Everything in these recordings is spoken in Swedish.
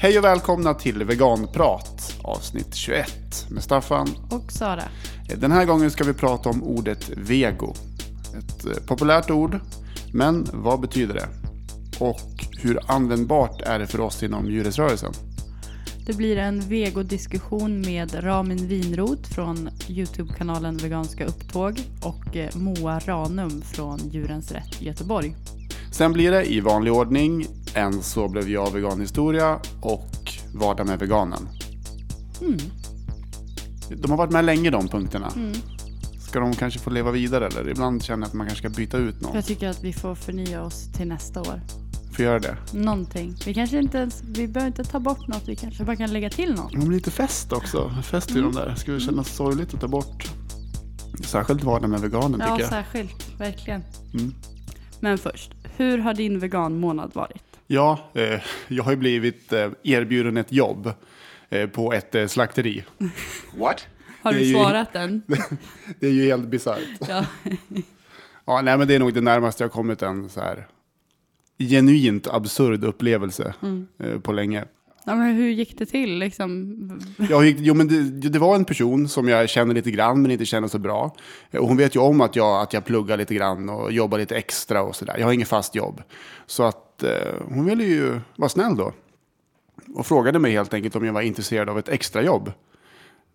Hej och välkomna till Veganprat avsnitt 21 med Staffan. Och Sara. Den här gången ska vi prata om ordet vego. Ett eh, populärt ord, men vad betyder det? Och hur användbart är det för oss inom djurrättsrörelsen? Det blir en vegodiskussion med Ramin Winroth från Youtube-kanalen Veganska Upptåg och eh, Moa Ranum från Djurens Rätt Göteborg. Sen blir det i vanlig ordning en Så blev jag veganhistoria och Vardag med veganen. Mm. De har varit med länge de punkterna. Mm. Ska de kanske få leva vidare eller? Ibland känner jag att man kanske ska byta ut någon. Jag tycker att vi får förnya oss till nästa år. Får göra det. Någonting. Vi kanske inte ens, vi behöver inte ta bort något, vi kanske bara kan lägga till något. Blir lite fest också. Fest i Mm. de där. Skulle kännas sorgligt att ta bort. Särskilt vardag med veganen Ja, tycker jag. särskilt. Verkligen. Mm. Men först, hur har din veganmånad varit? Ja, eh, jag har ju blivit eh, erbjuden ett jobb eh, på ett eh, slakteri. What? Har du ju- svarat den? Det är ju helt bisarrt. Ja. Ja, nej, men det är nog det närmaste jag kommit en så här genuint absurd upplevelse Mm. eh, på länge ja men hur gick det till liksom? Jag gick, jo, men det, det var en person som jag känner lite grann men inte känner så bra. Och hon vet ju om att jag, att jag pluggar lite grann och jobbar lite extra och sådär. Jag har inget fast jobb. Så att eh, hon ville ju vara snäll då. Och frågade mig helt enkelt om jag var intresserad av ett extrajobb.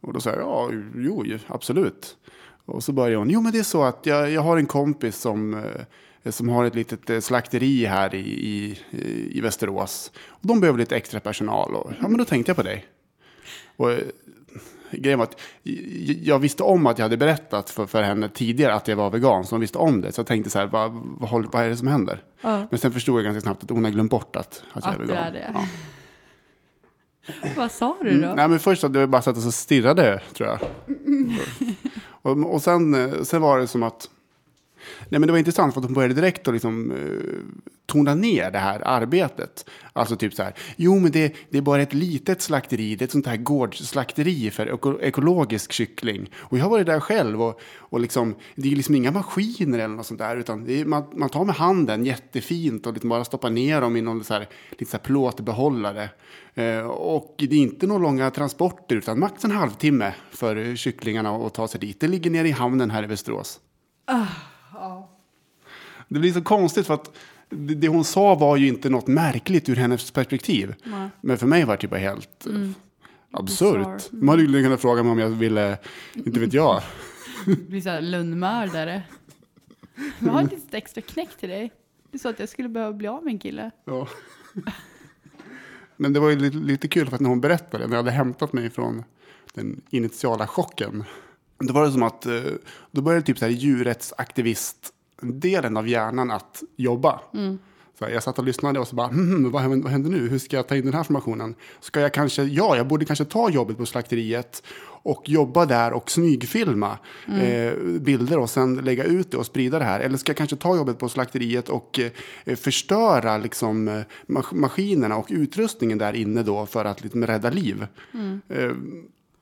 Och då sa jag ja, jo, absolut. Och så började hon, jo men det är så att jag, jag har en kompis som, eh, som har ett litet eh, slakteri här i, i, i Västerås. Och de behöver lite extra personal. Och, ja men då tänkte jag på dig. Och eh, grejen var att jag visste om att jag hade berättat för, för henne tidigare att jag var vegan. Så hon visste om det. Så jag tänkte så här, vad, vad, vad är det som händer? Ja. Men sen förstod jag ganska snabbt att hon har glömt bort att, att jag är Att vegan. är det. Ja. Vad sa du då? Mm, nej men först att jag bara satt och stirrade tror jag. och och sen, eh, sen var det som att Nej men det var intressant för att hon började direkt att liksom, eh, tona ner det här arbetet. Alltså typ så här, jo men det, det är bara ett litet slakteri, det är ett sånt här gårdsslakteri för eko, ekologisk kyckling. Och jag har varit där själv och, och liksom, det är liksom inga maskiner eller något sånt där, utan det är, man, man tar med handen jättefint och liksom bara stoppar ner dem i någon så här, lite så här plåtbehållare. Eh, och det är inte några långa transporter, utan max en halvtimme för kycklingarna att ta sig dit. Det ligger nere i hamnen här i Västerås. Ah. Det blir så konstigt för att det, hon sa var ju inte något märkligt ur hennes perspektiv. Nej. Men för mig var det typ bara helt eh, absurt. Bizarre. Man hade ju kunnat fråga mig om jag ville, inte vet jag. blir så här lönnmördare. Jag har ett litet extra knäck till dig. Är så att jag skulle behöva bli av med en kille. Ja. Men det var ju lite, lite kul för att när hon berättade, när jag hade hämtat mig från den initiala chocken. Då var det som att, eh, då började typ så här djurrättsaktivist-delen av hjärnan att jobba. Så här, jag satt och lyssnade och så bara, hmm, vad, händer, vad händer nu? Hur ska jag ta in den här informationen? Ska jag kanske, ja, jag borde kanske ta jobbet på slakteriet och jobba där och smygfilma eh, bilder och sen lägga ut det och sprida det här. Eller ska jag kanske ta jobbet på slakteriet och eh, förstöra liksom, eh, mas- maskinerna och utrustningen där inne då för att liksom, rädda liv? Eh,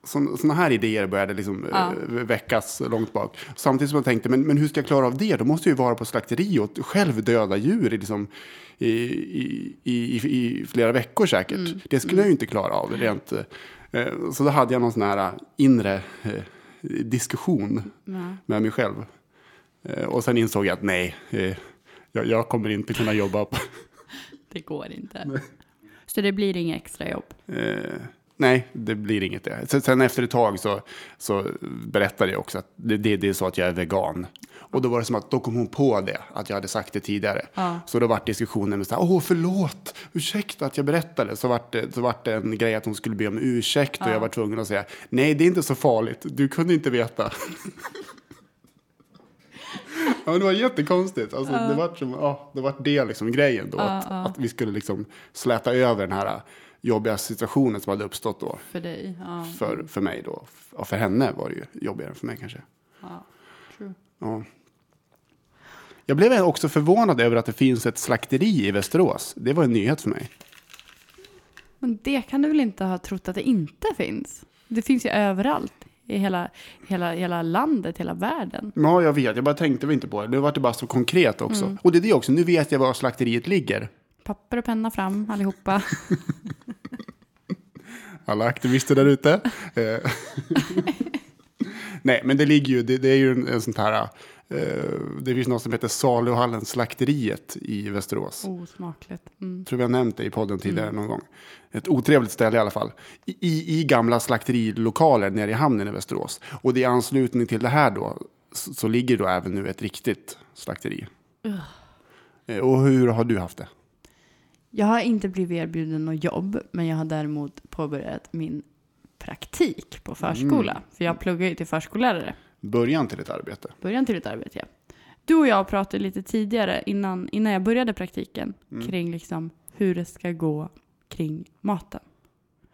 sådana här idéer började liksom, Ja. eh, väckas långt bak. Samtidigt som jag tänkte, men, men hur ska jag klara av det? Då måste jag ju vara på slakteri och själv döda djur i, liksom, i, i, i, i flera veckor säkert. Det skulle jag ju inte klara av rent. Eh, så då hade jag någon sån här inre eh, diskussion Ja. med mig själv. Och sen insåg jag att nej, jag, jag kommer inte kunna jobba på... Det går inte. Så det blir inga extra jobb. Eh, nej, det blir inget det. Sen, efter ett tag så, så berättade jag också att det, det, det är så att jag är vegan. Och då var det som att då kom hon på det, att jag hade sagt det tidigare. Ja. Så då vart diskussionen med så här, åh förlåt, ursäkta att jag berättade. Så vart det, så vart det en grej att hon skulle be om ursäkt och jag var tvungen att säga, nej det är inte så farligt, du kunde inte veta. Ja, men det var jättekonstigt. Alltså, det var som, ja, det var det liksom grejen då. att, att vi skulle liksom släta över den här jobbiga situationen som hade uppstått då. För dig. Ja. För, för mig då. Och för henne var det ju jobbigare än för mig kanske. ja. True. Ja. Jag blev också förvånad över att det finns ett slakteri i Västerås. Det var en nyhet för mig. Men det kan du väl inte ha trott att det inte finns? Det finns ju överallt. I hela, hela, hela landet, hela världen. Ja, jag vet. Jag bara tänkte väl inte på det. Nu var det bara så konkret också. Och det är det också. Nu vet jag var slakteriet ligger. Papper och penna fram allihopa. alla aktivister där ute. Eh, Nej, men det ligger ju, det, det är ju en, en sånt här, eh, det finns något som heter Saluhallen Slakteriet i Västerås. Osmakligt. Mm. Jag tror vi har nämnt det i podden tidigare någon gång. Ett otrevligt ställe i alla fall. I, i, i gamla slakterilokaler nere i hamnen i Västerås. Och det är i anslutning till det här då, så, så ligger då även nu ett riktigt slakteri. Eh, Och hur har du haft det? Jag har inte blivit erbjuden något jobb, men jag har däremot påbörjat min praktik på förskola. För jag pluggar ju till förskollärare. Början till ett arbete. Början till ett arbete, ja. Du och jag pratade lite tidigare, innan, innan jag började praktiken, kring liksom hur det ska gå kring maten.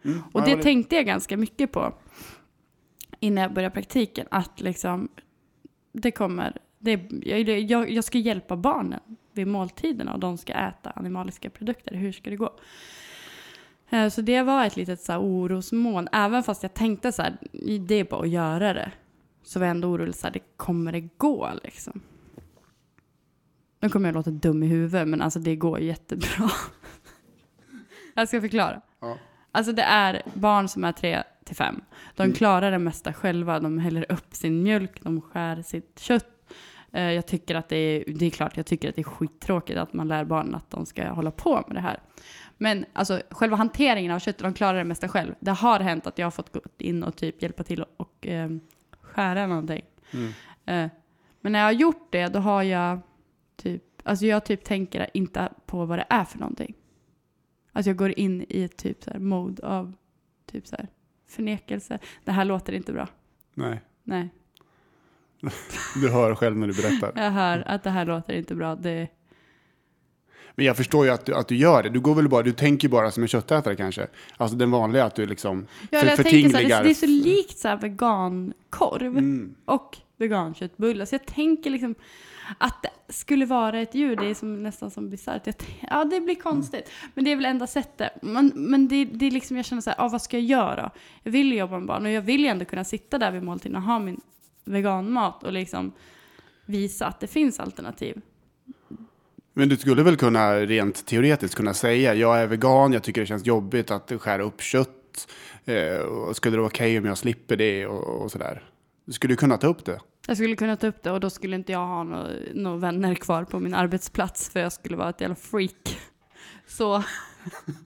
Mm. Och Ja, det var tänkte jag ganska mycket på innan jag började praktiken. Att liksom, det kommer, det, jag, jag, jag ska hjälpa barnen vid måltiderna och de ska äta animaliska produkter. Hur ska det gå? Eh, Så det var ett litet så här orosmoln. Även fast jag tänkte så här, det är bara att göra det. Så var jag ändå orolig så här, det kommer det gå liksom? Nu kommer jag låta dum i huvudet, men alltså det går jättebra. jag ska förklara. Ja. Alltså det är barn som är tre till fem. De klarar det mesta själva. De häller upp sin mjölk, de skär sitt kött. Eh, Jag tycker att det är, det är klart, jag tycker att det är skittråkigt att man lär barnen att de ska hålla på med det här. Men alltså själva hanteringen av köttet, de klarar det mesta själv. Det har hänt att jag har fått gå in och typ hjälpa till och, och eh, skära någonting. Mm. Eh, men när jag har gjort det, då har jag typ, alltså jag typ tänker inte på vad det är för någonting. Alltså jag går in i ett typ så här mode av typ så här förnekelse. Det här låter inte bra. Nej, Nej, du hör själv när du berättar. jag hör att det här låter inte bra. Det, Men jag förstår ju att du, att du gör det. Du, går väl bara, du tänker bara som en köttätare kanske. Alltså den vanliga att du liksom ja, för, jag tänkte så här, det, förtingligar. det är så likt så här vegankorv Mm. och veganköttbullar. Så jag tänker liksom att det skulle vara ett djur, det är som, nästan som bisarrt. Ja, det blir konstigt. Men det är väl enda sättet. Men, men det, det är liksom, jag känner så här, ah, vad ska jag göra? Jag vill jobba med barn och jag vill ju ändå kunna sitta där vid måltiden och ha min veganmat och liksom visa att det finns alternativ. Men du skulle väl kunna rent teoretiskt kunna säga jag är vegan, jag tycker det känns jobbigt att skära upp kött. Eh, skulle det vara okej om jag slipper det och, och sådär? Du skulle kunna ta upp det. Jag skulle kunna ta upp det och då skulle inte jag ha några nå vänner kvar på min arbetsplats för jag skulle vara ett jävla freak. Så.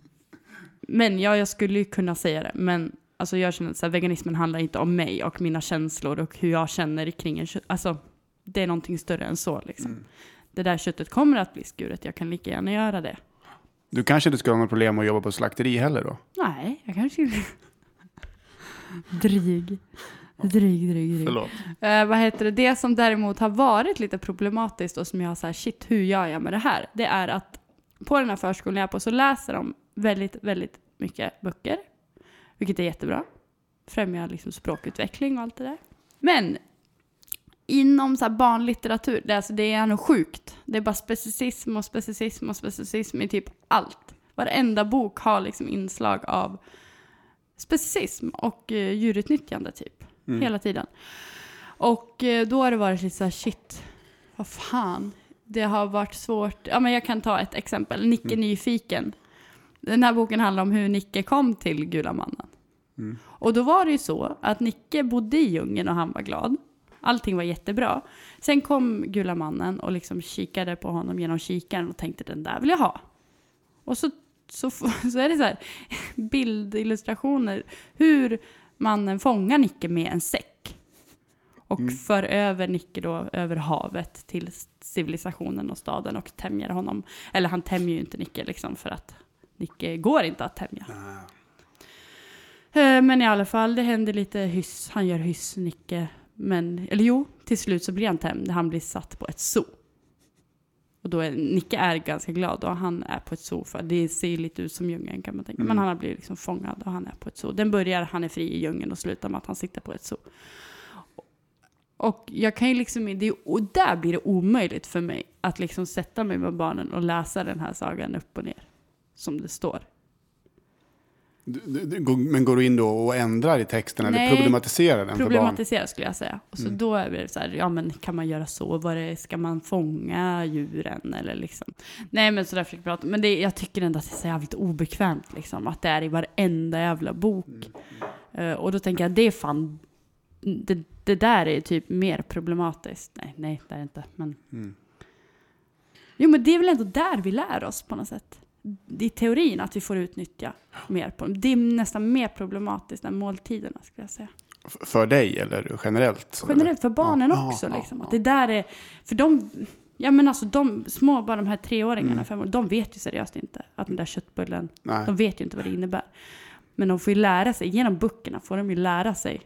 Men ja, jag skulle ju kunna säga det. Men alltså jag känner att veganismen handlar inte om mig och mina känslor och hur jag känner kring en kött. Alltså, det är någonting större än så liksom. Det där köttet kommer att bli skuret, jag kan lika gärna göra det. Du kanske inte skulle ha något problem att jobba på slakteri heller då? Nej, jag kanske skulle... Dryg. Dryg, dryg, dryg. Förlåt. Eh, vad heter det? Det som däremot har varit lite problematiskt och som jag har så här, shit, hur gör jag med det här? Det är att på den här förskolan jag är på så läser de väldigt, väldigt mycket böcker. Vilket är jättebra. Främjar liksom språkutveckling och allt det där. Men inom så här barnlitteratur, det, är alltså, det är nog sjukt. Det är bara specicism och specicism och specicism i typ allt. Varenda bok har liksom inslag av specicism och eh, djurutnyttjande typ. Hela tiden. Och eh, då har det varit lite så här, shit, vad fan. Det har varit svårt. Ja, men jag kan ta ett exempel. Nicke Nyfiken. Den här boken handlar om hur Nicke kom till Gula mannen. Och då var det ju så att Nicke bodde i djungeln och han var glad. Allting var jättebra. Sen kom Gula mannen och liksom kikade på honom genom kikaren och tänkte den där vill jag ha. Och så, så, så är det så här bildillustrationer hur mannen fångar Nicke med en säck. Och för över Nicke då över havet till civilisationen och staden och tämjer honom. Eller han tämjer ju inte Nicke liksom för att Nicke går inte att tämja. Eh, Men i alla fall, det händer lite hyss. Han gör hyss, Nicke. Men, eller jo, till slut så blir han tämjd. Han blir satt på ett zoo. Och då är Nicke är ganska glad och han är på ett zoo. För det ser lite ut som djungeln kan man tänka. Men han har blivit liksom fångad och han är på ett zoo. Den börjar, han är fri i djungeln och slutar med att han sitter på ett zoo. Och jag kan ju liksom, det och där blir det omöjligt för mig att liksom sätta mig med barnen och läsa den här sagan upp och ner. Som det står. Men går du in då och ändrar i texten eller Nej, problematiserar den för barn? Problematisera skulle jag säga. Och så Mm. då är det så här, ja men kan man göra så? Var det, ska man fånga djuren eller liksom? Nej men så där fick jag prata. Men det, jag tycker ändå att det är så jävligt obekvämt liksom. Att det är i varenda jävla bok. Mm. Eh, och då tänker jag, det är fan, det, det där är typ mer problematiskt. Nej, nej det är det inte. Men Mm. Jo, men det är väl ändå där vi lär oss på något sätt. Är teorin att vi får utnyttja mer på dem. Det är nästan mer problematiskt än måltiderna skulle jag säga. För dig eller generellt? Generellt för barnen Ja, också. ja, liksom. ja. Det där är, för de, ja men alltså de små, bara de här treåringarna, Mm. fem år, de vet ju seriöst inte att den där köttbullen, Nej. de vet ju inte vad det innebär. Men de får ju lära sig, genom böckerna får de ju lära sig.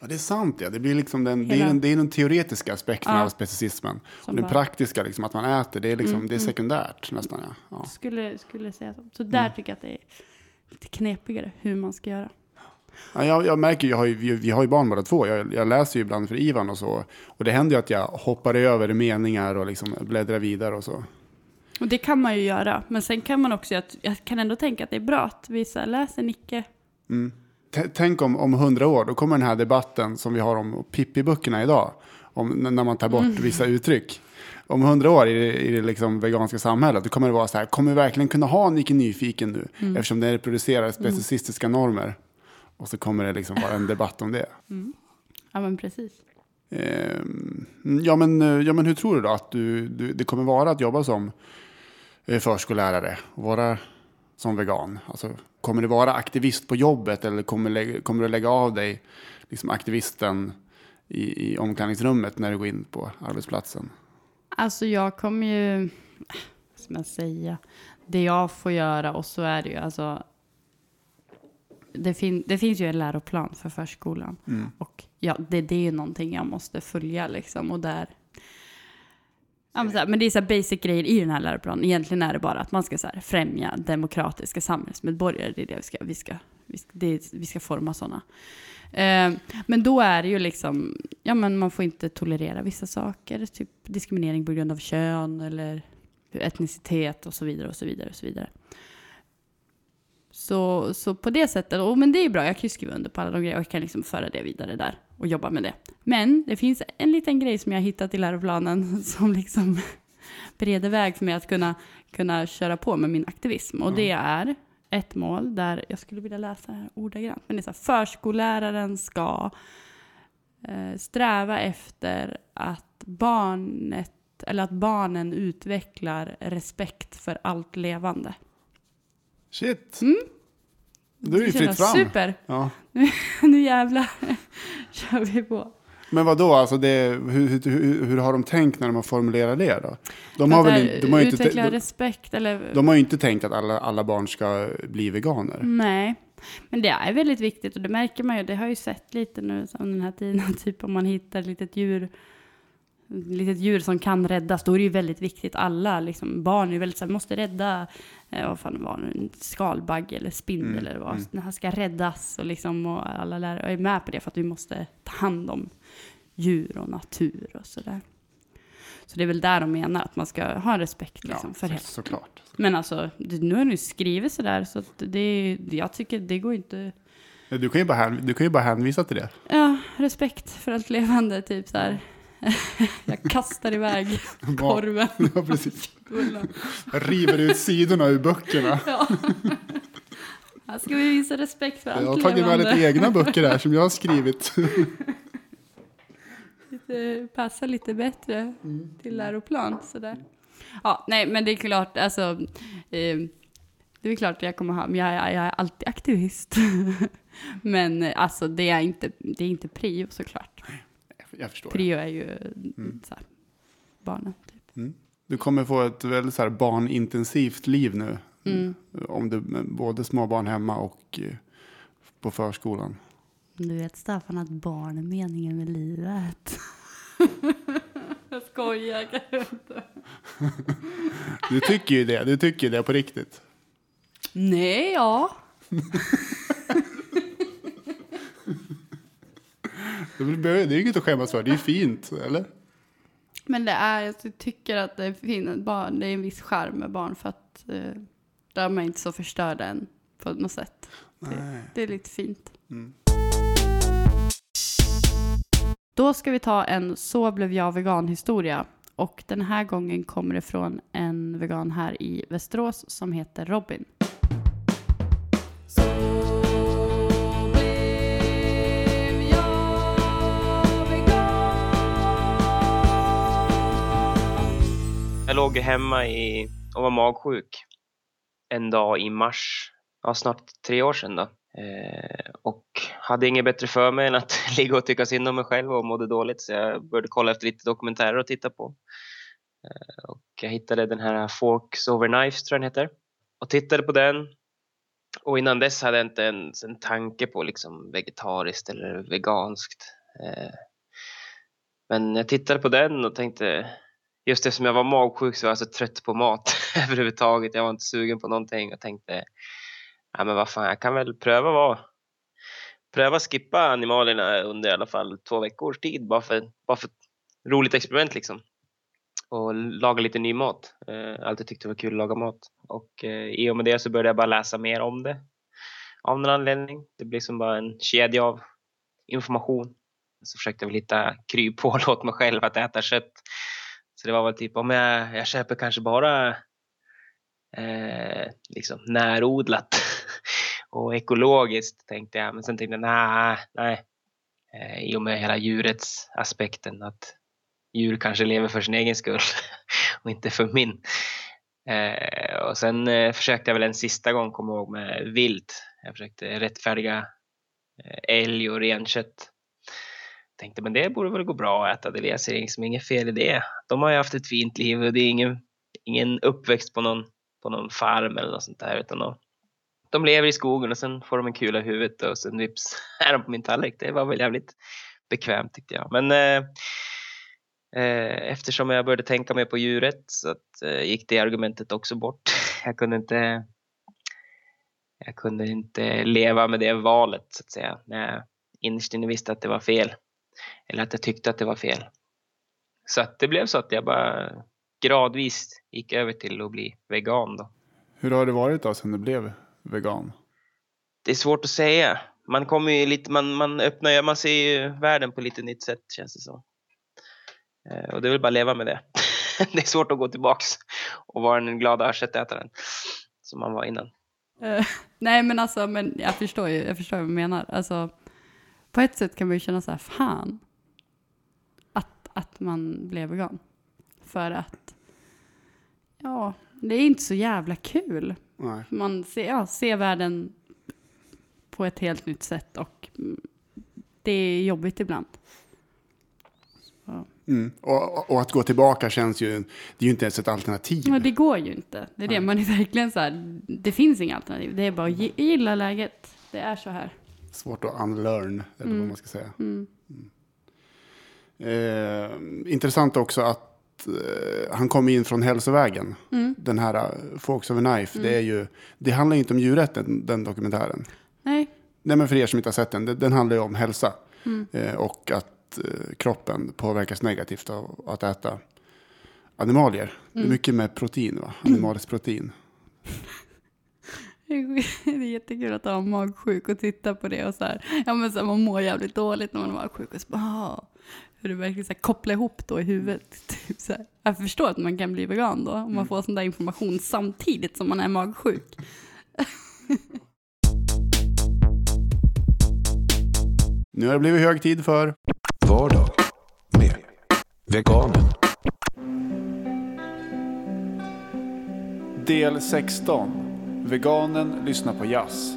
Ja, det är sant. Ja. Det, blir liksom den, det, är den, det är den teoretiska aspekten Ja. av specicismen. Som Och den bara- praktiska, liksom, att man äter, det är, liksom, Mm, det är mm. sekundärt nästan. Ja. Ja. Skulle, skulle säga så. Så där Mm. tycker jag att det är lite knepigare hur man ska göra. Ja, jag, jag märker, jag har ju, vi, vi har ju barn båda två. Jag, jag läser ju ibland för Ivan och så. Och det händer ju att jag hoppar över meningar och liksom bläddrar vidare och så. Och det kan man ju göra. Men sen kan man också, att jag kan ändå tänka att det är bra att vissa läser Nicke. Mm. Tänk om, om hundra år, då kommer den här debatten som vi har om Pippi-böckerna idag. Om, när man tar bort Mm. vissa uttryck. Om hundra år i det, i det liksom veganska samhället, då kommer det vara så här, kommer vi verkligen kunna ha Nicke Nyfiken nu? Mm. Eftersom det reproducerar specicistiska normer. Och så kommer det liksom vara en debatt om det. Mm. Ja men precis. Ehm, ja, men, ja, men hur tror du då att du, du, det kommer vara att jobba som eh, förskollärare vara som vegan? Alltså, kommer du vara aktivist på jobbet eller kommer, kommer du lägga av dig liksom aktivisten i, i omklädningsrummet när du går in på arbetsplatsen? Alltså jag kommer ju, ska man säga, det jag får göra och så är det ju alltså. Det, fin- det finns ju en läroplan för förskolan Mm. och ja, det, det är ju någonting jag måste följa liksom och där. Ja, men, så här, men det är så här basic grejer i den här läroplanen. Egentligen är det bara att man ska så här, främja demokratiska samhällsmedborgare. Det är det vi ska, vi ska, vi ska, det är, vi ska forma sådana. Eh, men då är det ju liksom, ja men man får inte tolerera vissa saker, typ diskriminering på grund av kön eller etnicitet och så vidare och så vidare och så vidare. Så, så på det sättet, och, men det är bra, jag kan ju skriva under på alla de grejerna och jag kan liksom föra det vidare där och jobba med det. Men det finns en liten grej som jag hittat i läroplanen som liksom bereder väg för mig att kunna, kunna köra på med min aktivism. Och det är ett mål där, jag skulle vilja läsa det här ordagrant, men det är så här, förskolläraren ska eh, sträva efter att barnet, eller att barnen utvecklar respekt för allt levande. Shit! Mm. Då är ju fritt fram. Super! Ja. Nu jävlar kör vi på. Men vad då? Alltså det, hur, hur, hur, har de tänkt när de har formulerat det då? De har, väl, de har ju inte, de, respekt eller... de har ju inte tänkt att alla, alla barn ska bli veganer. Nej, men det är väldigt viktigt och det märker man ju. Det har jag ju sett lite nu som den här tiden, typ om man hittar ett litet djur, litet djur som kan räddas, då är det ju väldigt viktigt. Alla liksom, barn är ju väldigt så här, måste rädda, eh, vad fan var det, en skalbagge eller spindel Mm, eller vad. mm. Den här ska räddas och liksom, och alla lärare är med på det för att vi måste ta hand om djur och natur och sådär. Så det är väl där de menar att man ska ha respekt liksom, för så, det. såklart. Men alltså, nu har du skrivit sådär så att det, jag tycker det går inte... Du kan, ju bara hän, du kan ju bara hänvisa till det. Ja, respekt för allt levande, typ så här. Jag kastar iväg korven. Ja, precis. Jag river ut sidorna ur böckerna. Ja. Här ska vi visa respekt för allt Jag har tagit med lite egna böcker här som jag har skrivit. Lite, passa lite bättre till läroplan. Sådär. Ja, nej, men det är klart, alltså. Eh, det är klart att jag kommer ha, men jag, är- jag är alltid aktivist. men eh, alltså det är inte, det är inte prio såklart. Jag förstår. Prio är ju Mm. så här, barnen. Typ. Du kommer få ett väldigt så här barnintensivt liv nu. Mm. Om du både små barn hemma och eh, på förskolan. Du vet Staffan att barn är meningen med livet. jag skojar. Du tycker ju det. Du tycker ju det på riktigt. Nej, ja. Det är det inget att skämmas för. Det är fint, eller? Men det är, jag tycker att det finns barn, det är en viss charm med barn för att eh, de är inte så förstörda än. på något sätt. Nej. Det är lite fint. Mm. Då ska vi ta en Så blev jag vegan-historia. Och den här gången kommer det från en vegan här i Västerås som heter Robin. Jag låg hemma i, och var magsjuk en dag i mars, ja, snart tre år sedan då. Eh, och hade inget bättre för mig än att ligga och tycka synd om mig själv och mådde dåligt så jag började kolla efter lite dokumentärer att titta på. Eh, och jag hittade den här Forks Over Knives tror jag den heter. Och tittade på den. Och innan dess hade jag inte ens en tanke på liksom vegetariskt eller veganskt. Eh, men jag tittade på den och tänkte just eftersom jag var magsjuk så var jag så trött på mat överhuvudtaget. Jag var inte sugen på någonting och tänkte, ja men vad fan, jag kan väl pröva vara pröva skippa animalierna under i alla fall två veckors tid bara för, bara för ett roligt experiment liksom. Och laga lite ny mat. Eh, alltid tyckte det var kul att laga mat. Och eh, i och med det så började jag bara läsa mer om det. Av någon anledning. Det blir som bara en kedja av information. Så försökte jag väl hitta kryphål åt mig själv att äta kött. Så det var väl typ om jag, jag köper kanske bara eh, liksom närodlat och ekologiskt tänkte jag. Men sen tänkte jag nej, nej. Eh, I och med hela djurets aspekten att djur kanske lever för sin egen skull och inte för min. Eh, och sen eh, försökte jag väl en sista gång komma ihåg med vilt. Jag försökte rättfärdiga eh, älg och renkött tänkte men det borde väl gå bra att äta det. Jag ser liksom inget fel i det. De har ju haft ett fint liv och det är ingen, ingen uppväxt på någon, på någon farm eller något sånt där. Utan de, de lever i skogen och sen får de en kula i huvudet och sen vips är de på min tallrik. Det var väl jävligt bekvämt tyckte jag. Men eh, eh, eftersom jag började tänka mer på djuret så att, eh, gick det argumentet också bort. Jag kunde inte jag kunde inte leva med det valet så att säga. När jag innerst inne visste att det var fel. Eller att jag tyckte att det var fel. Så att det blev så att jag bara gradvis gick över till att bli vegan då. Hur har det varit då sen du blev vegan? Det är svårt att säga. Man kommer ju lite, man, man öppnar ju, man ser ju världen på lite nytt sätt känns det som. Eh, och det är väl bara att leva med det. det är svårt att gå tillbaks och vara den glada köttätaren som man var innan. Eh, nej men alltså, men jag förstår ju, jag förstår vad du menar. Alltså, på ett sätt kan man ju känna så här, fan. Att, att man blev vegan. För att, ja, det är inte så jävla kul. Nej. Man ser, ja, ser världen på ett helt nytt sätt och det är jobbigt ibland. Mm. Och, och att gå tillbaka känns ju, det är ju inte ens ett alternativ. Ja, det går ju inte. Det är det, man är verkligen så här, det finns inga alternativ. Det är bara att gi- gilla läget. Det är så här. Svårt att unlearn, eller vad Mm. man ska säga. Mm. Eh, intressant också att eh, han kom in från hälsovägen. Mm. Den här uh, Forks of a Knife, det, är ju, det handlar ju inte om djurrätten, den dokumentären. Nej, Nej, men för er som inte har sett den, den, den handlar ju om hälsa. Mm. Eh, och att eh, kroppen påverkas negativt av att äta animalier. Det är Mm. mycket med protein, va? Animaliskt protein. Det är jättekul att ha magsjuk och titta på det och så här. Ja men så här, man mår jävligt dåligt när man är magsjuk och så bara, ah, hur det verkligen så här, kopplar ihop då i huvudet. Typ så här. Jag förstår att man kan bli vegan då, om man får sån där information samtidigt som man är magsjuk. Nu har det blivit hög tid för Vardag med Veganen. del 16. Veganen lyssnar på jazz.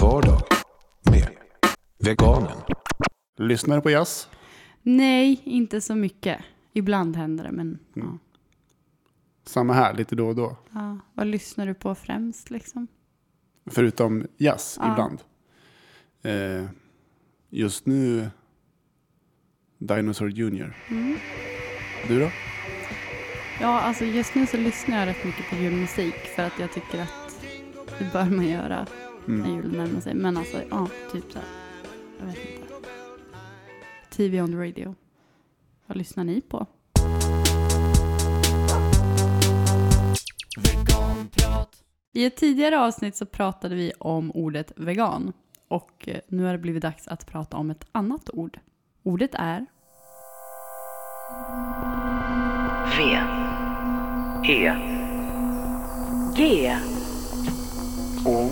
Vardag med Veganen. Lyssnar du på jazz? Nej, inte så mycket. Ibland händer det, men ja. Samma här, lite då och då. ja. Vad lyssnar du på främst liksom? Förutom jazz Ja. ibland. Eh, just nu Dinosaur Jr. Mm. Du då? Ja, alltså just nu så lyssnar jag rätt mycket på julmusik för att jag tycker att det bör man göra. Mm. när julen närmar sig. Men alltså, ja, typ så här. Jag vet inte. TV on the radio. Vad lyssnar ni på? I ett tidigare avsnitt så pratade vi om ordet vegan. Och eh, nu har det blivit dags att prata om ett annat ord. Ordet är V E G O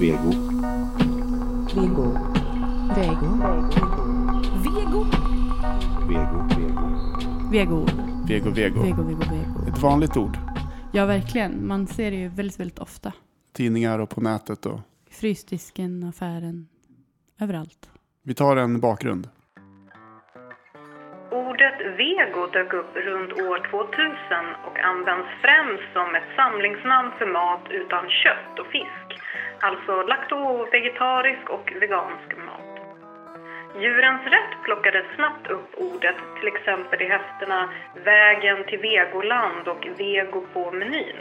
Vego. Vego. Vego. Vego. Vego. Vego. vego. Vego, vego, vego. Ett vanligt ord. Ja, verkligen. Man ser det ju väldigt, väldigt ofta. Tidningar och på nätet. Och... Frysdisken, affären, överallt. Vi tar en bakgrund. Ordet vego dök upp runt år 2000 och används främst som ett samlingsnamn för mat utan kött och fisk. Alltså lakto-vegetarisk och vegansk mat. Djurens Rätt plockade snabbt upp ordet, till exempel i häftena Vägen till vegoland och Vego på menyn.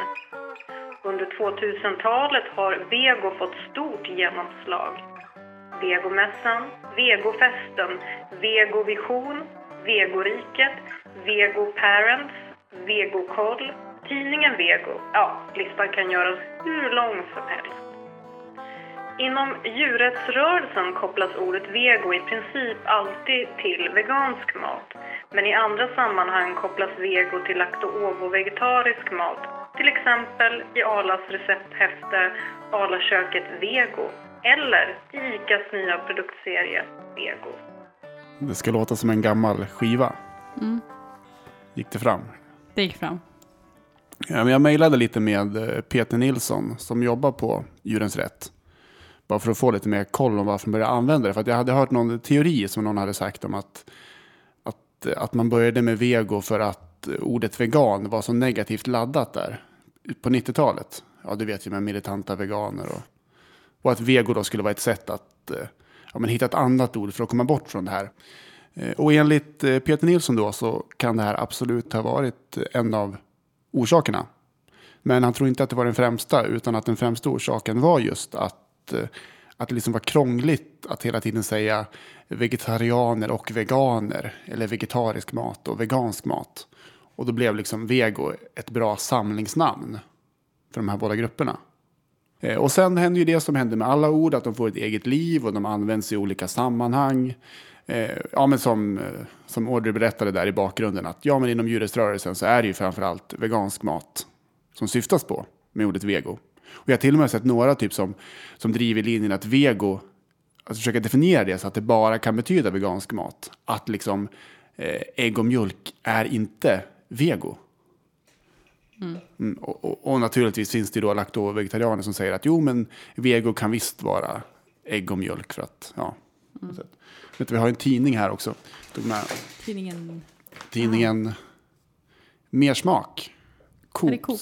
Under 2000-talet har vego fått stort genomslag. Vegomässan, Vegofesten, Vegovision, Vegoriket, Vego Parents, Vegokoll, tidningen Vego. Ja, listan kan göras hur lång som helst. Inom djurrättsrörelsen kopplas ordet vego i princip alltid till vegansk mat. Men i andra sammanhang kopplas vego till lakto-ovo-vegetarisk mat. Till exempel i Arlas recepthäfte Arlaköket Vego eller i ICAs nya produktserie Vego. Det ska låta som en gammal skiva. Mm. Gick det fram? Det gick fram. Ja, men jag mejlade lite med eh, Peter Nilsson som jobbar på Djurens Rätt. Bara för att få lite mer koll om varför man började använda det. För att jag hade hört någon teori som någon hade sagt om att, att, att man började med vego för att ordet vegan var så negativt laddat där på 90-talet. Ja, du vet ju med militanta veganer och, och att vego då skulle vara ett sätt att eh, ja, men hitta ett annat ord för att komma bort från det här. Eh, och enligt eh, Peter Nilsson då så kan det här absolut ha varit en av orsakerna. Men han tror inte att det var den främsta, utan att den främsta orsaken var just att, Eh, att det liksom var krångligt att hela tiden säga vegetarianer och veganer, eller vegetarisk mat och vegansk mat. Och då blev liksom vego ett bra samlingsnamn för de här båda grupperna. Eh, och sen händer ju det som händer med alla ord, att de får ett eget liv och de används i olika sammanhang. Eh, ja, men som, som Audrey berättade där i bakgrunden, att ja, men inom djurrättsrörelsen så är det ju framförallt vegansk mat som syftas på med ordet vego. Och jag har till och med sett några typ som, som driver linjen att vego, alltså försöka definiera det så att det bara kan betyda vegansk mat. Att liksom eh, ägg och mjölk är inte vego. Mm, och, och, och naturligtvis finns det ju då lakto-vegetarianer som säger att jo, men vego kan visst vara ägg och mjölk för att, ja. Vet du, vi har en tidning här också. Tidningen... tidningen Mer smak. Är det Coop?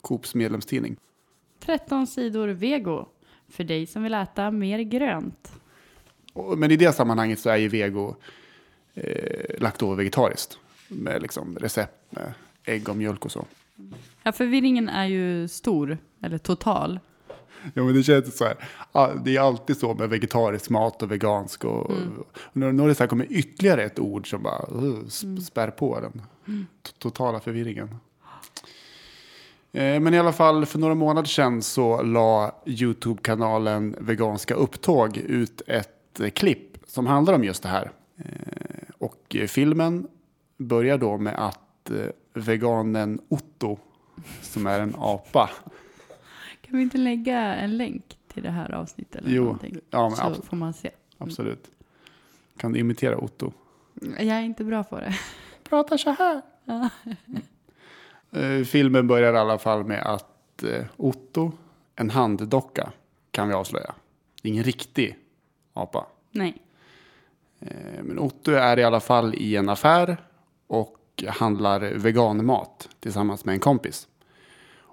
Coops medlemstidning. 13 sidor vego. För dig som vill äta mer grönt. Och- Men i det sammanhanget så är ju vego eh, lakto-vegetariskt. Med liksom recept med ägg och mjölk och så. Ja, förvirringen är ju stor, eller total. Ja, men det känns så här. Det är alltid så med vegetarisk mat och vegansk. Och, och nu nu har det så här kommit ytterligare ett ord som bara uh, sp- spär på den t- totala förvirringen. Eh, Men i alla fall för några månader sedan så la YouTube-kanalen Veganska Upptåg ut ett eh, klipp som handlar om just det här. Eh, Och filmen börjar då med att veganen Otto, som är en apa, Kan vi inte lägga en länk till det här avsnittet? Eller Jo, någonting? ja, Så abs- får man se. Absolut. Kan du imitera Otto? Jag är inte bra på det. Pratar så här. Eh, Filmen börjar i alla fall med att eh, Otto, en handdocka, kan vi avslöja. Det är ingen riktig apa. Nej. Eh, Men Otto är i alla fall i en affär och handlar veganmat tillsammans med en kompis.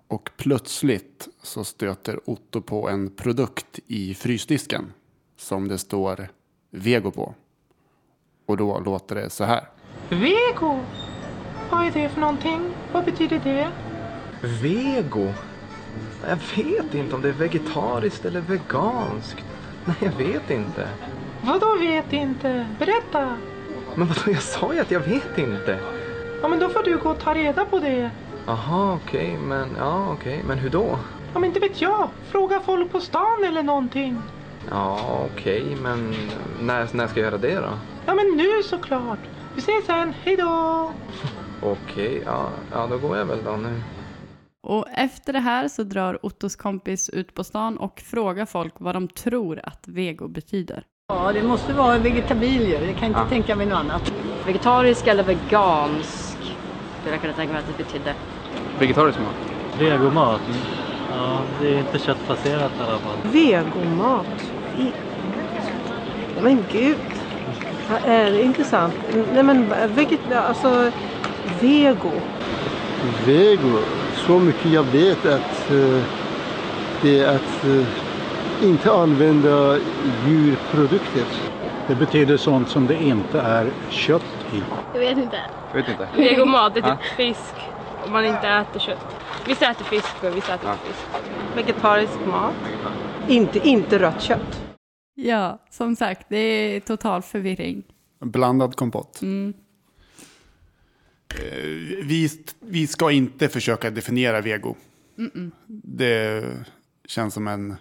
Och plötsligt så stöter Otto på en produkt i frysdisken som det står vego på. Och då låter det så här. Vego? Vad är det för någonting? Vad betyder det? Vego? Jag vet inte om det är vegetariskt eller veganskt. Nej, jag vet inte. Vadå vet inte? Berätta! Men vadå, jag sa ju att jag vet inte. Ja, men då får du gå och ta reda på det. Aha, okej, men ja, okej, men hur då? Ja, men inte vet jag. Fråga folk på stan eller någonting. Ja, okej, men när, när ska jag göra det då? Ja, men nu såklart. Vi ses sen. Hej då! Okej, ja, ja, då går jag väl då nu. Och efter det här så drar Ottos kompis ut på stan och frågar folk vad de tror att vego betyder. Ja, det måste vara vegetabilier. Jag kan inte Ja. tänka mig något annat. Vegetarisk eller vegansk skulle jag kunna tänka mig att det betydde. Vegetarisk mat? Vegomat? Ja, det är inte köttbaserat i alla fall. Vegomat. I- Men gud. Vad är det intressant? Nej men veget... Alltså vego. Vego, så mycket jag vet att eh, det är att eh, inte använda djurprodukter. Det betyder sånt som det inte är kött i. Jag vet inte. Vet inte. Vegomat är typ Ja. fisk om man inte äter kött. Vissa äter fisk och vissa äter inte fisk. Vegetarisk mat. Inte, inte rött kött. Ja, som sagt, det är total förvirring. Blandad kompott. Mm. Eh, Vi, vi ska inte försöka definiera vego. Mm-mm. Det känns som en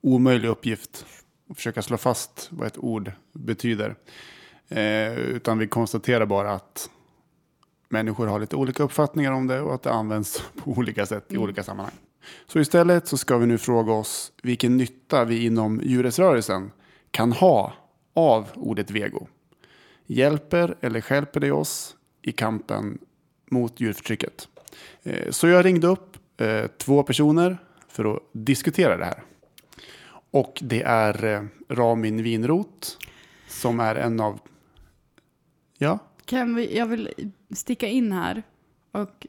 omöjlig uppgift att försöka slå fast vad ett ord betyder. Eh, utan vi konstaterar bara att människor har lite olika uppfattningar om det och att det används på olika sätt i Mm. olika sammanhang. Så istället så ska vi nu fråga oss vilken nytta vi inom djurrättsrörelsen kan ha av ordet vego. Hjälper eller stjälper det oss i kampen mot djurförtrycket? Eh, Så jag ringde upp eh, två personer för att diskutera det här. Och det är eh, Ramin Winroth som är en av... Ja, Kan vi, jag vill sticka in här och,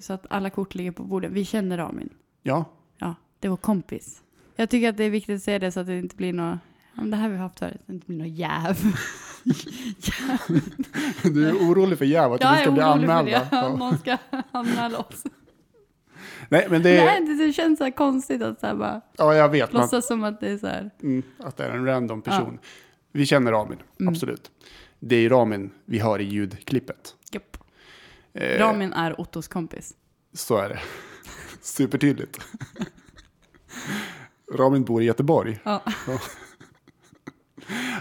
så att alla kort ligger på bordet. Vi känner Ramin. ja. Ja, det var kompis. Jag tycker att det är viktigt att säga det så att det inte blir något, det här har vi haft förut, det inte blir något jäv. Du är orolig för jäv, att vi ska bli orolig för anmälda. det. Ja. Någon ska anmäla oss. Nej, men det Nej, är... det, det känns så konstigt att så här bara Ja, jag vet. Man, låtsas som att det är så här. mm, att det är en random person. Vi känner Ramin, Mm. absolut. Det är Ramin vi hör i ljudklippet. Japp. Eh, Ramin är Ottos kompis. Så är det. Supertydligt. Ramin bor i Göteborg. Ja. Ja.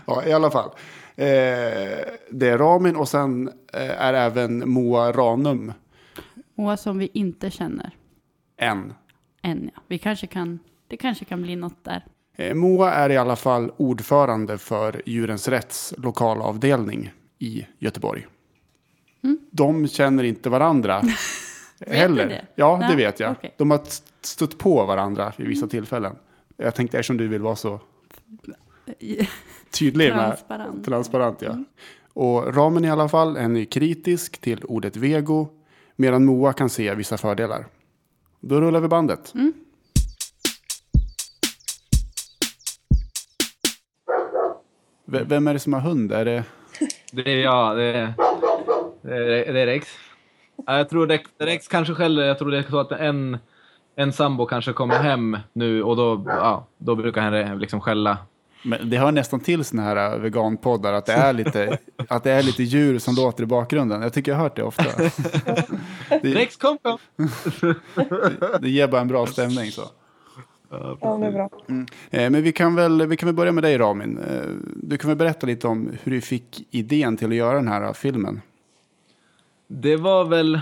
ja, i alla fall. Eh, det är Ramin och sen eh, är även Moa Ranum Moa som vi inte känner en. än. Ja. Vi kanske kan, det kanske kan bli något där. Eh, Moa är i alla fall ordförande för Djurens Rätts lokalavdelning i Göteborg. Mm. De känner inte varandra heller. du det? Ja, det Nej, vet jag. okej. De har st- stött på varandra vid Mm. vissa tillfällen. Jag tänkte eftersom du vill vara så tydlig Transparent. med transparent. Ja. Och ramen i alla fall, en är kritisk till ordet vego, medan Moa kan se vissa fördelar. Då rullar vi bandet. Mm. V- vem är det som har hund? Är det... Det är jag. Det är, det är, det är Rex. Ja, jag tror Rex, Rex kanske skäller. Jag tror det är så att en, en sambo kanske kommer hem nu och då, ja, då brukar han liksom skälla. Men det hör nästan till såna här äh, veganpoddar att det är lite, att det är lite djur som låter i bakgrunden. Jag tycker jag har hört det ofta. Det, Rex kom, kom! det ger bara en bra stämning så. Ja, det är bra. Mm. Eh, Men vi kan, väl, vi kan väl börja med dig Ramin. Eh, Du kan väl berätta lite om hur du fick idén till att göra den här äh, filmen. Det var väl,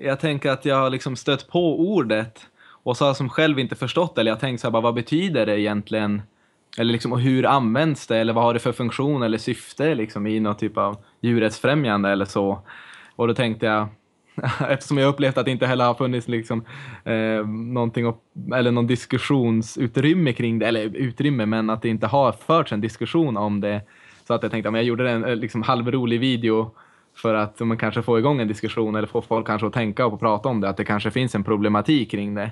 jag tänker att jag har liksom stött på ordet och så har jag som själv inte förstått det, eller jag tänkte så här, bara, vad betyder det egentligen? Eller liksom, och hur används det? Eller vad har det för funktion eller syfte liksom, i någon typ av djurrättsfrämjande eller så? Och då tänkte jag, eftersom jag upplevt att det inte heller har funnits liksom, eh, någonting, upp, eller någon diskussionsutrymme kring det, eller utrymme, men att det inte har förts en diskussion om det. Så att jag tänkte, om jag gjorde en eh, liksom, halvrolig video för att man kanske får igång en diskussion eller få folk kanske att tänka och prata om det, att det kanske finns en problematik kring det.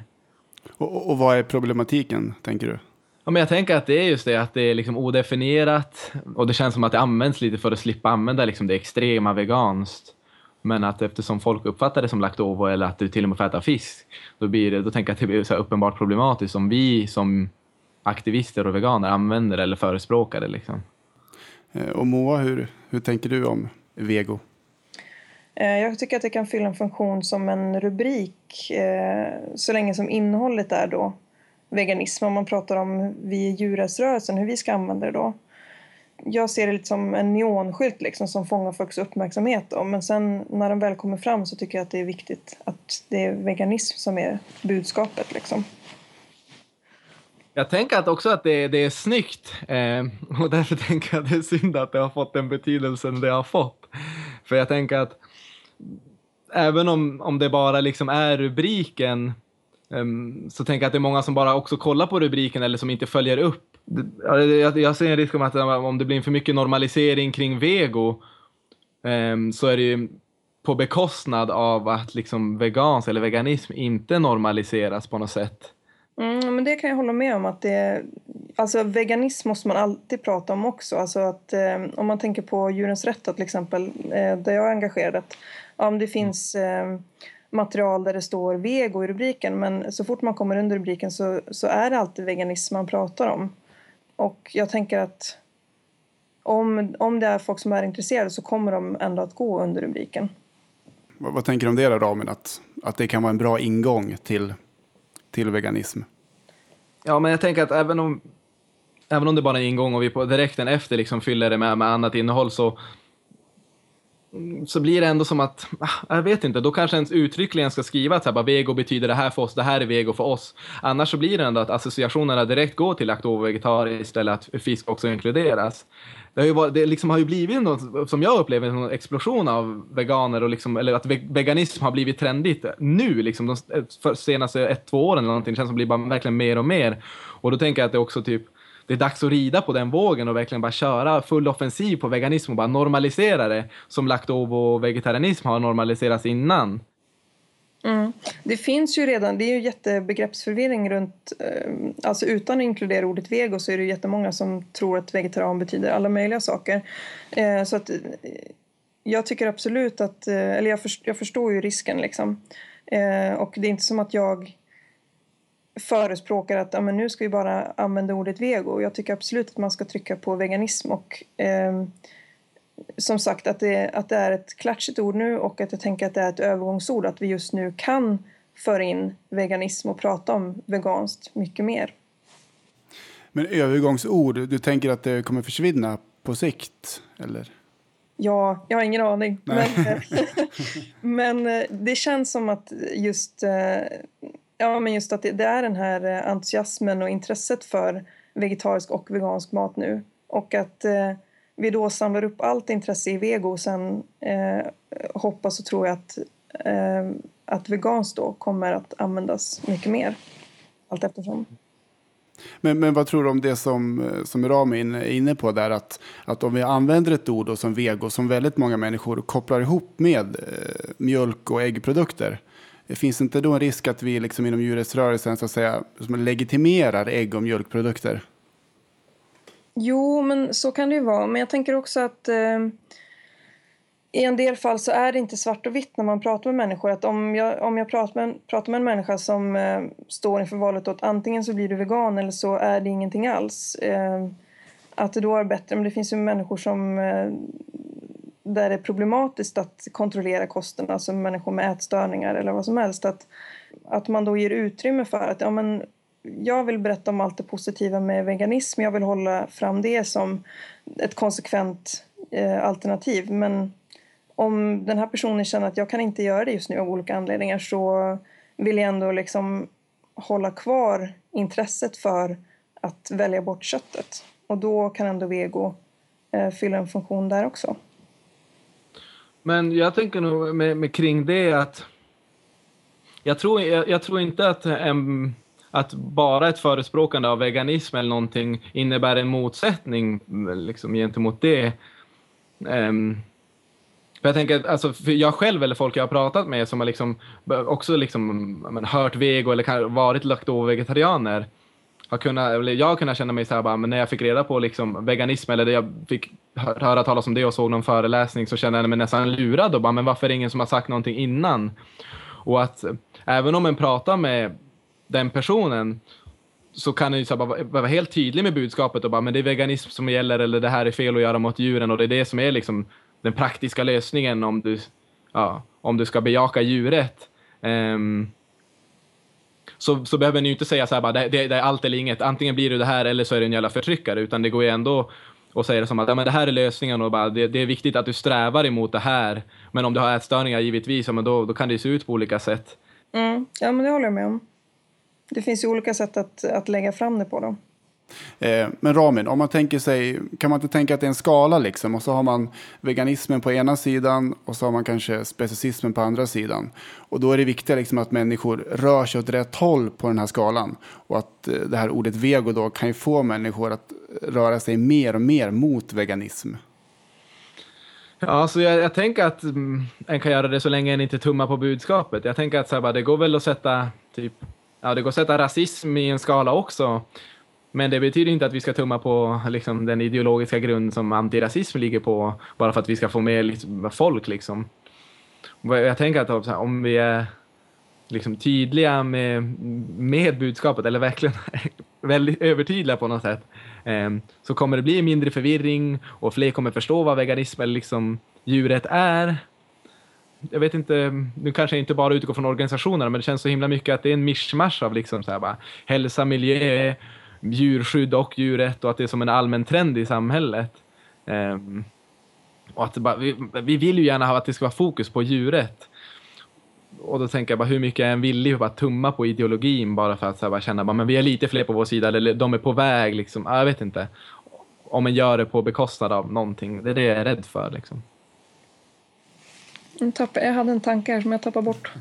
Och, och vad är problematiken, tänker du? Ja, men jag tänker att det är just det att det är liksom odefinierat och det känns som att det används lite för att slippa använda liksom det extrema veganskt. Men att eftersom folk uppfattar det som laktovo eller att du till och med får äta fisk, då, blir det, då tänker jag att det blir så här uppenbart problematiskt om vi som aktivister och veganer använder eller förespråkar det. Liksom. Eh, Och Moa, hur, hur tänker du om vego? Eh, Jag tycker att det kan fylla en funktion som en rubrik eh, så länge som innehållet är då veganism. Om man pratar om vi i djurrättsrörelsen, hur vi ska använda det då. Jag ser det lite som en neonskylt liksom, som fångar folks uppmärksamhet. Då. Men sen när den väl kommer fram så tycker jag att det är viktigt att det är veganism som är budskapet. Liksom. Jag tänker att också att det, det är snyggt eh, och därför tänker jag att det är synd att det har fått den betydelsen det har fått. För jag tänker att även om, om det bara liksom är rubriken så tänker jag att det är många som bara också kollar på rubriken eller som inte följer upp. Jag, ser en risk om att om det blir för mycket normalisering kring vego ehm, så är det ju på bekostnad av att liksom vegans eller veganism inte normaliseras på något sätt. Mm, men det kan jag hålla med om. att det, alltså Veganism måste man alltid prata om också. Alltså att, eh, om man tänker på Djurens Rätt till exempel, eh, där jag är engagerad. Att, ja, om det finns eh, material där det står vego i rubriken men så fort man kommer under rubriken så, så är det alltid veganism man pratar om. Och jag tänker att om, om det är folk som är intresserade så kommer de ändå att gå under rubriken. Vad, vad tänker du om det då, Ramin? Att, att det kan vara en bra ingång till, till veganism? Ja, men jag tänker att även om, även om det bara är en ingång och vi på direkten efter liksom fyller det med, med annat innehåll så, Mm, så blir det ändå som att, ah, jag vet inte, då kanske ens uttryckligen ska skriva att så här, bara, vego betyder det här för oss, det här är vego för oss. Annars så blir det ändå att associationerna direkt går till laktovo-vegetariskt eller att fisk också inkluderas. Det har ju, varit, det liksom har ju blivit något, som jag upplever, en explosion av veganer och liksom, eller att veganism har blivit trendigt nu, liksom de eh, senaste ett, två åren eller någonting. Det känns som det blir bara verkligen mer och mer. Och då tänker jag att det också typ, det är dags att rida på den vågen och verkligen bara köra full offensiv på veganism och bara normalisera det som laktovo och vegetarianism har normaliserats innan. Mm. Det finns ju redan, det är ju jättebegreppsförvirring runt, eh, alltså utan att inkludera ordet vego så är det jättemånga som tror att vegetarian betyder alla möjliga saker. Eh, så att eh, jag tycker absolut att, eh, eller jag, först, jag förstår ju risken liksom. Eh, och det är inte som att jag förespråkar att ja, men nu ska vi bara använda ordet vego. Jag tycker absolut att man ska trycka på veganism och ehm, som sagt att det, att det är ett klatschigt ord nu och att jag tänker att det är ett övergångsord. Att vi just nu kan föra in veganism och prata om veganskt mycket mer. Men övergångsord, du tänker att det kommer försvinna på sikt? Eller? Ja, jag har ingen aning. Men, men eh, det känns som att just, eh, ja, men just att det, det är den här eh, entusiasmen och intresset för vegetarisk och vegansk mat nu. Och att eh, vi då samlar upp allt intresse i vego och sen eh, hoppas och tror jag att, eh, att veganskt då kommer att användas mycket mer allt eftersom. Men, men vad tror du om det som, eh, som Ramin är inne på där? Att, att om vi använder ett ord då som vego som väldigt många människor kopplar ihop med eh, mjölk och äggprodukter. Det finns inte då en risk att vi liksom inom djurrättsrörelsen så att säga som legitimerar ägg och mjölkprodukter? Jo, men så kan det ju vara. Men jag tänker också att eh, i en del fall så är det inte svart och vitt när man pratar med människor. Att om jag, om jag pratar, med, en- pratar med en människa som eh, står inför valet att antingen så blir du vegan eller så är det ingenting alls. Eh, att det då är bättre. Men det finns ju människor som eh, där det är problematiskt att kontrollera kosten, alltså människor med ätstörningar eller vad som helst. Att, att man då ger utrymme för att ja, men jag vill berätta om allt det positiva med veganism. Jag vill hålla fram det som ett konsekvent eh, alternativ. Men om den här personen känner att jag kan inte göra det just nu av olika anledningar så vill jag ändå liksom hålla kvar intresset för att välja bort köttet. Och då kan ändå vego eh, fylla en funktion där också. Men jag tänker nog med, med kring det att jag tror, jag, jag tror inte att, em, att bara ett förespråkande av veganism eller någonting innebär en motsättning liksom, gentemot det. Em, för jag tänker alltså, för jag själv eller folk jag har pratat med som har liksom också liksom, men, hört vego eller varit varit laktovegetarianer har kunnat, eller jag har kunnat känna mig så här bara, men när jag fick reda på liksom veganism eller det jag fick höra talas om det och såg någon föreläsning så kände jag mig nästan lurad och bara, men varför är det ingen som har sagt någonting innan? Och att eh, även om en pratar med den personen så kan den ju så bara vara helt tydlig med budskapet och bara, men det är veganism som gäller eller det här är fel att göra mot djuren och det är det som är liksom den praktiska lösningen om du, ja, om du ska bejaka djuret. Um, så, så behöver ni ju inte säga så här bara, det, det, det är allt eller inget. Antingen blir du det här eller så är du en jävla förtryckare. Utan det går ju ändå att säga det som att ja, men det här är lösningen och bara, det, det är viktigt att du strävar emot det här. Men om du har ätstörningar givetvis, ja, men då, då kan det ju se ut på olika sätt. Mm. Ja, men det håller jag med om. Det finns ju olika sätt att, att lägga fram det på då. Eh, men Ramin, om man tänker sig, kan man inte tänka att det är en skala liksom? Och så har man veganismen på ena sidan och så har man kanske specicismen på andra sidan. Och då är det viktiga liksom att människor rör sig åt rätt håll på den här skalan. Och att eh, det här ordet vego då kan ju få människor att röra sig mer och mer mot veganism. Ja, alltså jag, jag tänker att mm, en kan göra det så länge en inte tummar på budskapet. Jag tänker att så här, bara, det går väl att sätta typ, ja, det går att sätta rasism i en skala också. Men det betyder inte att vi ska tumma på liksom, den ideologiska grund som antirasism ligger på bara för att vi ska få med liksom, folk. Liksom. Jag tänker att alltså, om vi är liksom, tydliga med, med budskapet eller verkligen väldigt övertydliga på något sätt eh, så kommer det bli mindre förvirring och fler kommer förstå vad veganism eller liksom, djuret är. Jag vet inte, nu kanske jag inte bara utgår från organisationerna men det känns så himla mycket att det är en mischmasch av liksom så här bara, hälsa, miljö, djurskydd och djurrätt och att det är som en allmän trend i samhället. Um, och att bara, vi, vi vill ju gärna ha att det ska vara fokus på djurrätt. Och då tänker jag bara hur mycket är en villig att bara tumma på ideologin bara för att så här, bara känna bara, men vi är lite fler på vår sida eller de är på väg liksom. Jag vet inte. Om man gör det på bekostnad av någonting. Det är det jag är rädd för liksom. Jag, tappade, jag hade en tanke här som jag tappade bort.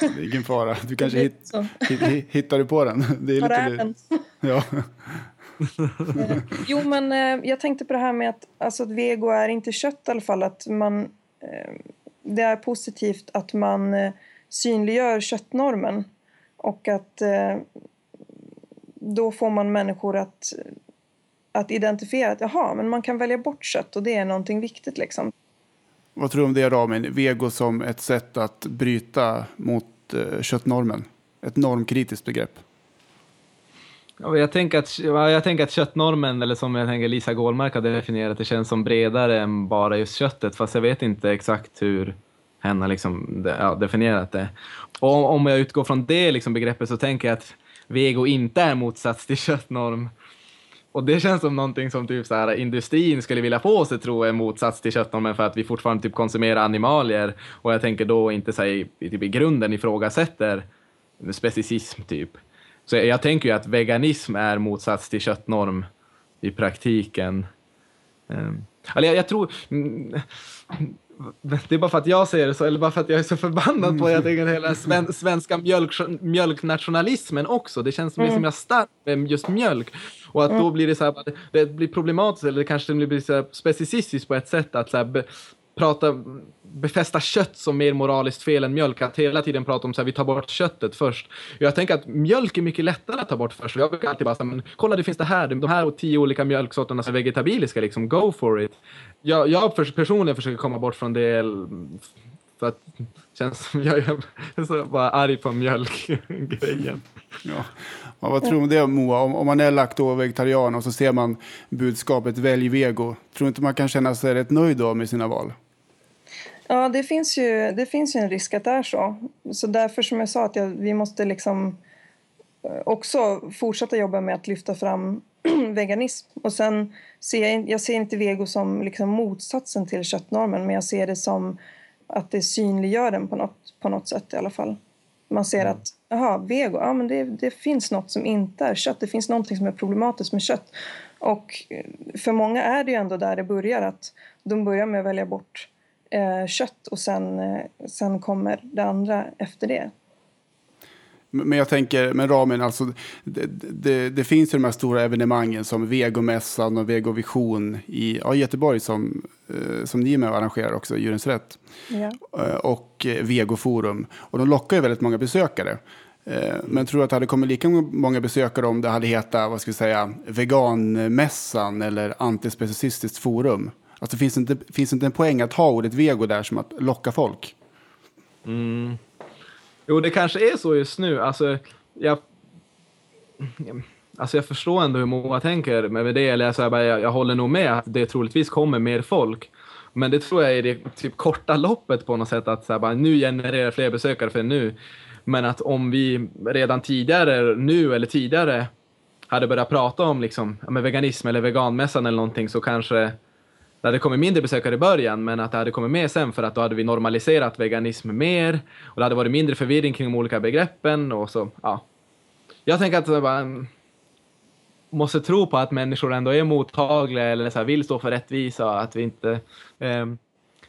Det är ingen fara. Du kanske hit, hit, hit, hittar du på den. Det är Var är lite, den? ja. Jo, men eh, jag tänkte på det här med att, alltså, att vego är inte kött i alla fall. Att man, eh, det är positivt att man eh, synliggör köttnormen. Och att då får man människor att, att identifiera att jaha, men man kan välja bort kött och det är någonting viktigt liksom. Vad tror du om det Ramin? Vego som ett sätt att bryta mot eh, köttnormen. Ett normkritiskt begrepp. Ja, Jag tänker, att, jag tänker att köttnormen, eller som jag tänker Lisa Gålmark har definierat det, känns som bredare än bara just köttet. Fast jag vet inte exakt hur hen har liksom, ja, definierat det. Och om- om jag utgår från det liksom begreppet så tänker jag att vego inte är motsats till köttnorm. Och det känns som någonting som typ så här, industrin skulle vilja få sig att tro är motsats till köttnormen för att vi fortfarande typ konsumerar animalier. Och jag tänker då inte så här, i, typ i grunden ifrågasätter specicism typ. Så jag, jag tänker ju att veganism är motsats till köttnorm i praktiken. Um, alltså jag, jag tror... mm, det är bara för att jag säger det så, eller bara för att jag är så förbannad på jag tänker hela sven, svenska mjölk, mjölknationalismen också. Det känns som mm. Mm. jag starkt med just mjölk. Och att då Mm. blir det så här, det, blir problematiskt, eller det kanske det blir så specicistiskt på ett sätt att så här, be, prata, befästa kött som mer moraliskt fel än mjölk. Att hela tiden prata om så här, vi tar bort köttet först. Jag tänker att mjölk är mycket lättare att ta bort först. Jag brukar alltid bara säga, men kolla det finns det här, de här tio olika mjölksorterna som är vegetabiliska, liksom go for it. Jag, jag personligen försöker komma bort från det för att det känns som jag är så bara arg på mjölkgrejen. Ja. Ja, vad tror du om det Moa? Om, om man är lakto-vegetarian och så ser man budskapet välj vego. Tror du inte man kan känna sig rätt nöjd då med sina val? Ja, det finns, ju, det finns ju en risk att det är så. Så därför som jag sa att jag, vi måste liksom eh, också fortsätta jobba med att lyfta fram veganism. Och sen ser jag, jag ser inte vego som liksom motsatsen till köttnormen men jag ser det som att det synliggör den på något, på något sätt i alla fall. Man ser att, jaha, vego, ja men det, det finns något som inte är kött. Det finns någonting som är problematiskt med kött. Och eh, för många är det ju ändå där det börjar att de börjar med att välja bort eh, kött och sen, eh, sen kommer det andra efter det. Men jag tänker, men ramen, alltså, det, det, det finns ju de här stora evenemangen som Vegomässan och Vegovision i ja, Göteborg som, eh, som ni är med och arrangerar också, Djurens Rätt. Ja. Eh, och eh, Vegoforum. Och de lockar ju väldigt många besökare. Men tror du att det hade kommit lika många besökare om det hade hetat, vad ska vi säga, veganmässan eller antispecicistiskt forum? Alltså finns det inte, finns det inte en poäng att ha ordet vego där som att locka folk? Mm. Jo, det kanske är så just nu. Alltså, jag, alltså jag förstår ändå hur många tänker med det. Eller så här, bara, jag, jag håller nog med att det troligtvis kommer mer folk. Men det tror jag är det typ korta loppet på något sätt. Att så här, bara, nu genererar fler besökare för nu. Men att om vi redan tidigare, nu eller tidigare, hade börjat prata om liksom, ja, veganism eller veganmässan eller någonting så kanske det hade kommit mindre besökare i början, men att det hade kommit mer sen för att då hade vi normaliserat veganism mer och det hade varit mindre förvirring kring de olika begreppen och så, ja. Jag tänker att man måste tro på att människor ändå är mottagliga eller så här, vill stå för rättvisa och att vi inte... Eh,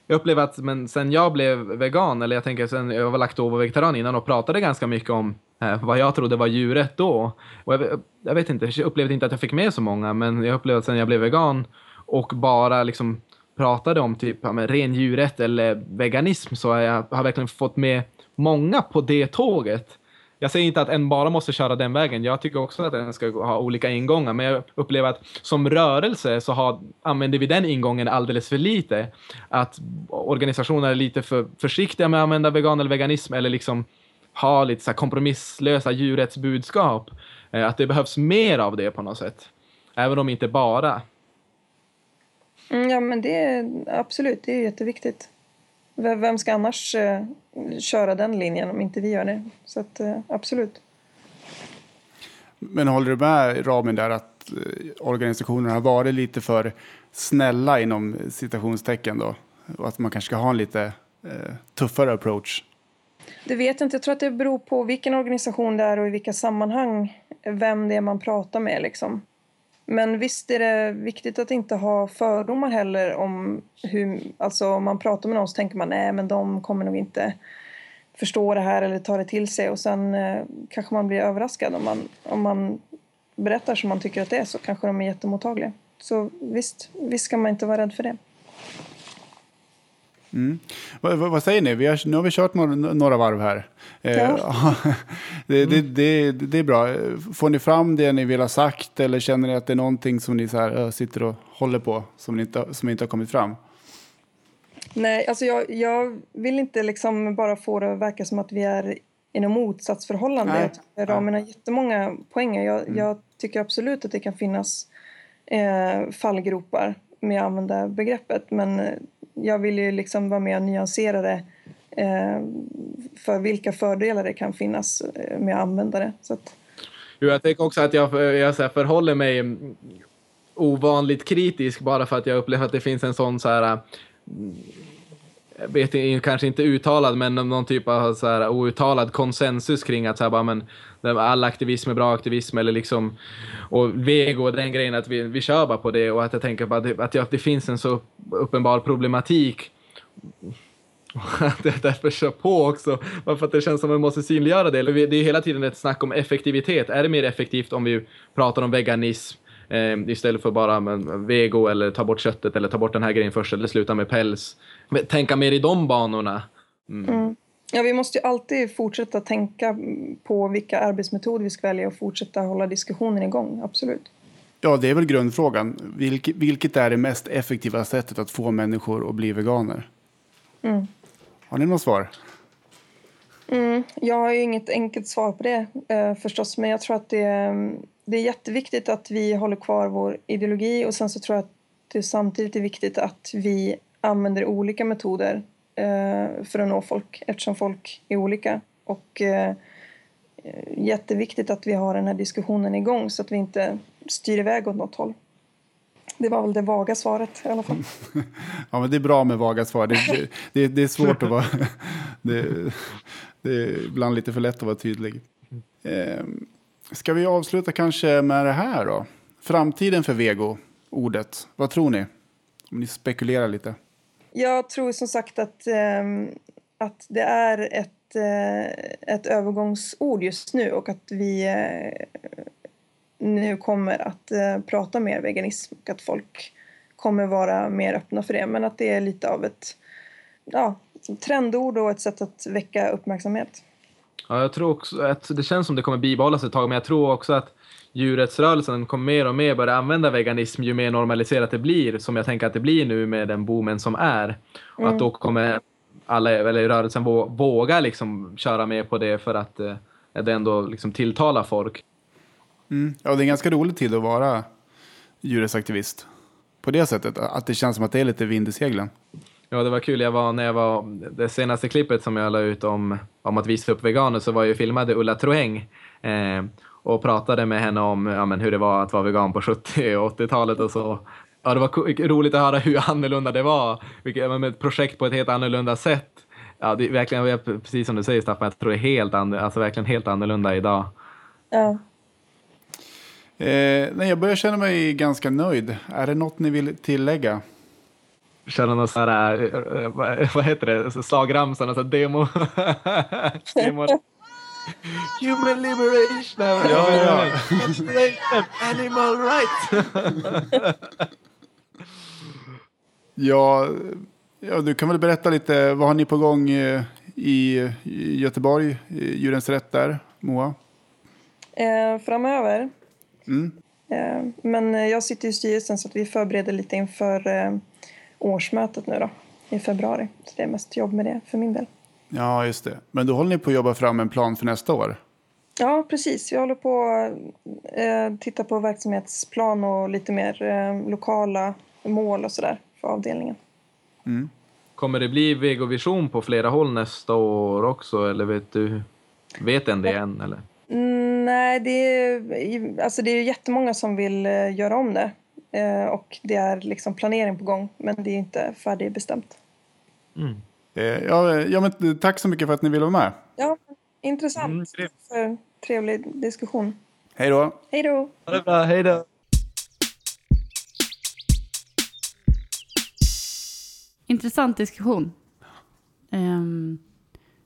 jag upplever att men sen jag blev vegan, eller jag tänker sen jag var laktovo-vegetarian innan och pratade ganska mycket om eh, vad jag trodde var djuret då. Och jag, jag vet inte, jag upplevde inte att jag fick med så många, men jag upplevde att sen jag blev vegan och bara liksom pratade om typ ja, ren djurrätt eller veganism så har jag har verkligen fått med många på det tåget. Jag säger inte att en bara måste köra den vägen. Jag tycker också att den ska ha olika ingångar, men jag upplever att som rörelse så har, använder vi den ingången alldeles för lite. Att organisationer är lite för försiktiga med att använda vegan eller veganism eller liksom ha lite så här kompromisslösa djurrättsbudskap. Eh, att det behövs mer av det på något sätt. Även om inte bara. Mm, ja, men det är absolut, det är jätteviktigt. Vem ska annars eh, köra den linjen om inte vi gör det? Så att, eh, absolut. Men håller du med Ramin där att eh, organisationerna har varit lite för snälla inom citationstecken då? Och att man kanske ska ha en lite eh, tuffare approach? Det vet jag inte. Jag tror att det beror på vilken organisation det är och i vilka sammanhang. Vem det är man pratar med liksom. Men visst är det viktigt att inte ha fördomar heller om hur, alltså om man pratar med någon så tänker man nej men de kommer nog inte förstå det här eller ta det till sig och sen eh, kanske man blir överraskad om man, om man berättar som man tycker att det är så kanske de är jättemottagliga. Så visst, visst ska man inte vara rädd för det. Mm. Vad, vad, säger ni? Vi har, nu har vi kört några, varv här. Eh, Ja. det, det, det, det är bra. Får ni fram det ni vill ha sagt eller känner ni att det är någonting som ni så här, sitter och håller på som, inte, som inte har kommit fram? Nej, alltså jag, jag vill inte liksom bara få det att verka som att vi är i något motsatsförhållande. Ramin har jättemånga poänger. Jag, jag tycker absolut att det kan finnas eh, fallgropar med att använda begreppet. Men eh, jag vill ju liksom vara med och nyansera det eh, för vilka fördelar det kan finnas eh, med att använda det. Så att, Jo, jag tänker också att jag, eh, jag så här, förhåller mig ovanligt kritisk bara för att jag upplever att det finns en sån så här eh, jag vet inte, kanske inte uttalad, men någon typ av så här outtalad konsensus kring att så här, bara, men, all aktivism är bra aktivism eller liksom och vego och den grejen att vi, vi kör bara på det och att jag tänker bara att det, att jag, det finns en så uppenbar problematik att jag därför kör på också. Bara för att det känns som att man måste synliggöra det. Det är hela tiden ett snack om effektivitet. Är det mer effektivt om vi pratar om veganism eh, istället för bara men, vego eller ta bort köttet eller ta bort den här grejen först eller sluta med päls? Men, tänka mer i de banorna. Mm. mm. Ja, vi måste ju alltid fortsätta tänka på vilka arbetsmetoder vi ska välja och fortsätta hålla diskussionen igång. Absolut. Ja, det är väl grundfrågan. Vilket, vilket är det mest effektiva sättet att få människor att bli veganer? Mm. Har ni något svar? Mm, jag har ju inget enkelt svar på det eh, förstås, men jag tror att det, det är jätteviktigt att vi håller kvar vår ideologi och sen så tror jag att det samtidigt är viktigt att vi använder olika metoder eh, för att nå folk eftersom folk är olika. Och eh, jätteviktigt att vi har den här diskussionen igång så att vi inte styr iväg åt något håll. Det var väl det vaga svaret i alla fall. Ja, men det är bra med vaga svar. Det, det, det, det är svårt att vara... Det, det är ibland lite för lätt att vara tydlig. Eh, ska vi avsluta kanske med det här då? Framtiden för vego, ordet. Vad tror ni? Om ni spekulerar lite. Jag tror som sagt att, ehm, att det är ett, eh, ett övergångsord just nu och att vi eh, nu kommer att eh, prata mer veganism och att folk kommer vara mer öppna för det. Men att det är lite av ett ja, trendord och ett sätt att väcka uppmärksamhet. Ja, jag tror också att det känns som det kommer bibehållas ett tag, men jag tror också att djurrättsrörelsen kommer mer och mer börja använda veganism ju mer normaliserat det blir, som jag tänker att det blir nu med den boomen som är. Och Mm. att då kommer alla, eller rörelsen vå- våga liksom köra med på det för att eh, det ändå liksom tilltalar folk. Mm. Ja, det är en ganska rolig tid att vara djurrättsaktivist. På det sättet, att det känns som att det är lite vind i seglen. Ja, det var kul. Jag var, när jag var, det senaste klippet som jag la ut om, om att visa upp veganer så var jag filmade Ulla Troeng eh, och pratade med henne om ja, men hur det var att vara vegan på 70 och 80-talet och så. Ja, det var roligt att höra hur annorlunda det var. Vilket, med ett projekt på ett helt annorlunda sätt. Ja, det är verkligen, precis som du säger Staffan, jag tror det är helt, alltså verkligen helt annorlunda idag. Ja. Eh, nej, jag börjar känna mig ganska nöjd. Är det något ni vill tillägga? Köra någon sån här, eh, eh, vad vad heter det, slagramsan, alltså demo. demo. Human liberation, Ja, ja. Animal rights. Ja, ja, du kan väl berätta lite. Vad har ni på gång eh, i, i Göteborg, i Djurens Rätt där, Moa? Eh, framöver. Mm. Eh, men jag sitter i styrelsen så att vi förbereder lite inför eh, årsmötet nu då, i februari. Så det är mest jobb med det för min del. Ja, just det. Men då håller ni på att jobba fram en plan för nästa år? Ja, precis. Vi håller på att eh, titta på verksamhetsplan och lite mer eh, lokala mål och sådär för avdelningen. Mm. Kommer det bli vegovision på flera håll nästa år också, eller vet du? Vet en det än, eller? Mm, nej, det är, alltså det är ju jättemånga som vill eh, göra om det. Eh, och det är liksom planering på gång, men det är inte färdigbestämt. Eh, ja, eh, ja, men tack så mycket för att ni ville vara med. Ja, intressant. för trevlig diskussion. Hej då. Hej då! Ha det bra, hej då! Intressant diskussion. Ehm,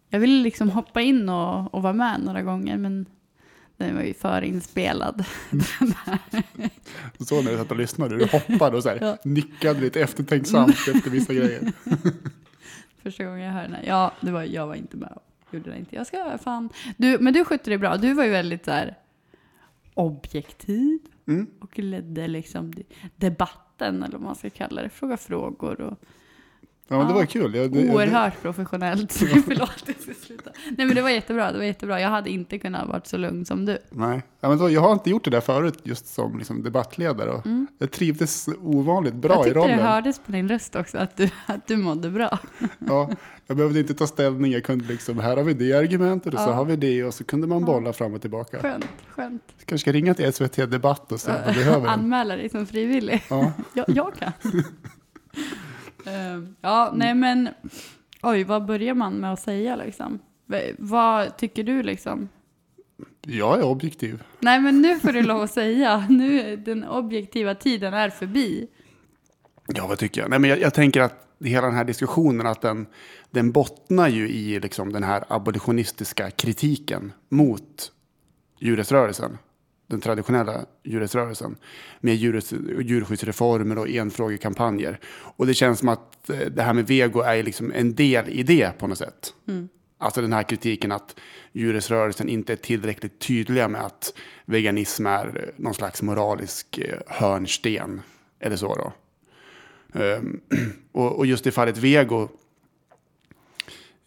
jag ville liksom hoppa in och, och vara med några gånger, men den var ju förinspelad. Så när du satt och lyssnade, du hoppade och så här, Ja. nickade lite eftertänksamt efter vissa grejer. Första gången jag hörde den här. Ja, det var, jag var inte med och gjorde det inte. Jag ska fan. Du, men du skötte det bra. Du var ju väldigt så här objektiv Mm. och ledde liksom de- debatten eller vad man ska kalla det. Fråga frågor och Ja, men det Ja. var kul. Jag, det, oerhört professionellt. Förlåt, jag ska sluta. Nej men det var jättebra, det var jättebra. Jag hade inte kunnat vara så lugn som du. Nej, ja, men då, jag har inte gjort det där förut just som liksom, debattledare. Och Mm. Jag trivdes ovanligt bra jag i tyckte rollen. det hördes på din röst också att du, att du mådde bra. Ja, jag behövde inte ta ställning. Jag kunde liksom, här har vi det argumentet och så Ja. har vi det. Och så kunde man bolla fram och tillbaka. Skönt, skönt. Kanske ska ringa till SVT Debatt och se om behöver. Anmäla dig som frivillig. Ja. jag, jag kan. Ehm, ja, nej men oj, vad börjar man med att säga liksom? V- vad tycker du liksom? Jag är objektiv. Nej men nu får du lov att säga. Nu, den objektiva tiden är förbi. Ja, vad tycker jag? Nej, men jag, jag tänker att hela den här diskussionen att den, den bottnar ju i liksom den här abolitionistiska kritiken mot djurrättsrörelsen. Den traditionella djurrättsrörelsen. Med djurskyddsreformer och enfrågekampanjer. Och det känns som att eh, det här med vego är liksom en del i det på något sätt. Mm. Alltså den här kritiken att djurrättsrörelsen inte är tillräckligt tydliga med att veganism är eh, någon slags moralisk eh, hörnsten. Eller så då. Ehm, och, och just i fallet vego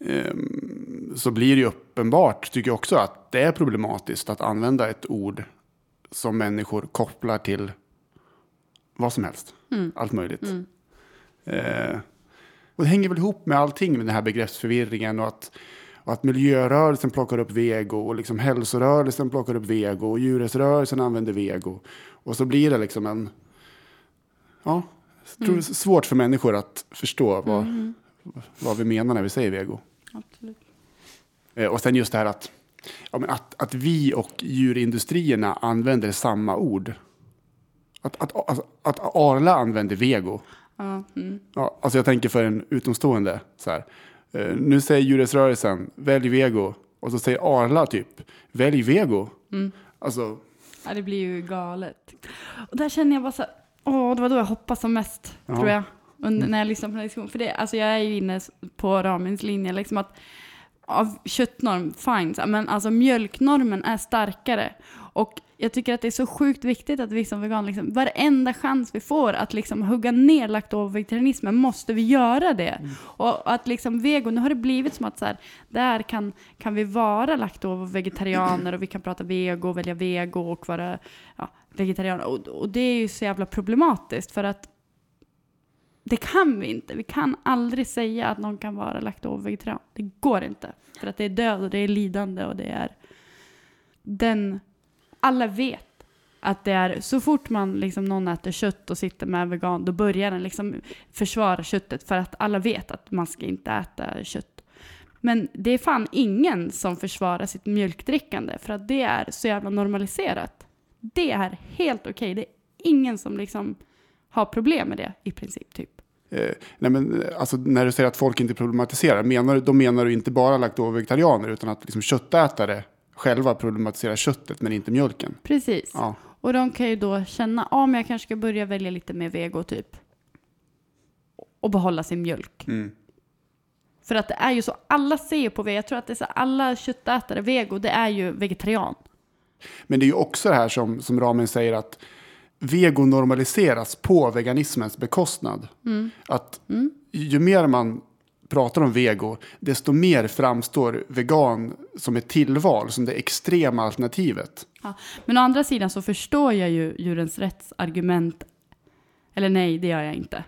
ehm, så blir det ju uppenbart, tycker jag också, att det är problematiskt att använda ett ord som människor kopplar till vad som helst. Mm. Allt möjligt. Mm. Eh, och det hänger väl ihop med allting med den här begreppsförvirringen och att, och att miljörörelsen plockar upp vego och liksom hälsorörelsen plockar upp vego och djurrättsrörelsen använder vego. Och så blir det liksom en... Ja, jag tror Mm. det är svårt för människor att förstå vad, Mhm. vad vi menar när vi säger vego. Absolut. Eh, Och sen just det här att, ja, men att, att vi och djurindustrierna använder samma ord. Att, att, alltså, att Arla använder vego. Ja, mm. Ja, alltså jag tänker för en utomstående så här. eh, nu säger djurrättsrörelsen, välj vego. Och så säger Arla typ, välj vego. Mm. Alltså, Ja, det blir ju galet. Och där känner jag bara så här, åh, det var då jag hoppades som mest, Ja. tror jag. Under, när jag lyssnade på den här diskussionen. För det, alltså jag är ju inne på Ramins linje, liksom att av köttnorm, fine. Men alltså mjölknormen är starkare. Och jag tycker att det är så sjukt viktigt att vi som veganer, liksom, varenda chans vi får att liksom hugga ner laktovegetarianismen måste vi göra det. Och att liksom vego, nu har det blivit som att så här, där kan, kan vi vara laktovegetarianer och vi kan prata vego, välja vego och vara ja, vegetarianer. Och, och det är ju så jävla problematiskt för att det kan vi inte. Vi kan aldrig säga att någon kan vara laktovegetarian. Det går inte. För att det är död och det är lidande och det är den... Alla vet att det är så fort man liksom någon äter kött och sitter med vegan, då börjar den liksom försvara köttet för att alla vet att man ska inte äta kött. Men det är fan ingen som försvarar sitt mjölkdrickande för att det är så jävla normaliserat. Det är helt okej. Det är ingen som liksom har problem med det i princip. typ. Eh, nej men, eh, alltså, när du säger att folk inte problematiserar, menar, då menar du inte bara laktovegetarianer utan att liksom, köttätare själva problematiserar köttet men inte mjölken. Precis. Ja. Och de kan ju då känna, ja men jag kanske ska börja välja lite mer vego typ. Och behålla sin mjölk. Mm. För att det är ju så, alla ser på vego, jag tror att det är så, alla köttätare vego, det är ju vegetarian. Men det är ju också det här som, som Ramen säger att vego normaliseras på veganismens bekostnad. Mm. Att ju mer man pratar om vego, desto mer framstår vegan som ett tillval, som det extrema alternativet. Ja. Men å andra sidan så förstår jag ju djurens rättsargument. Eller nej, det gör jag inte.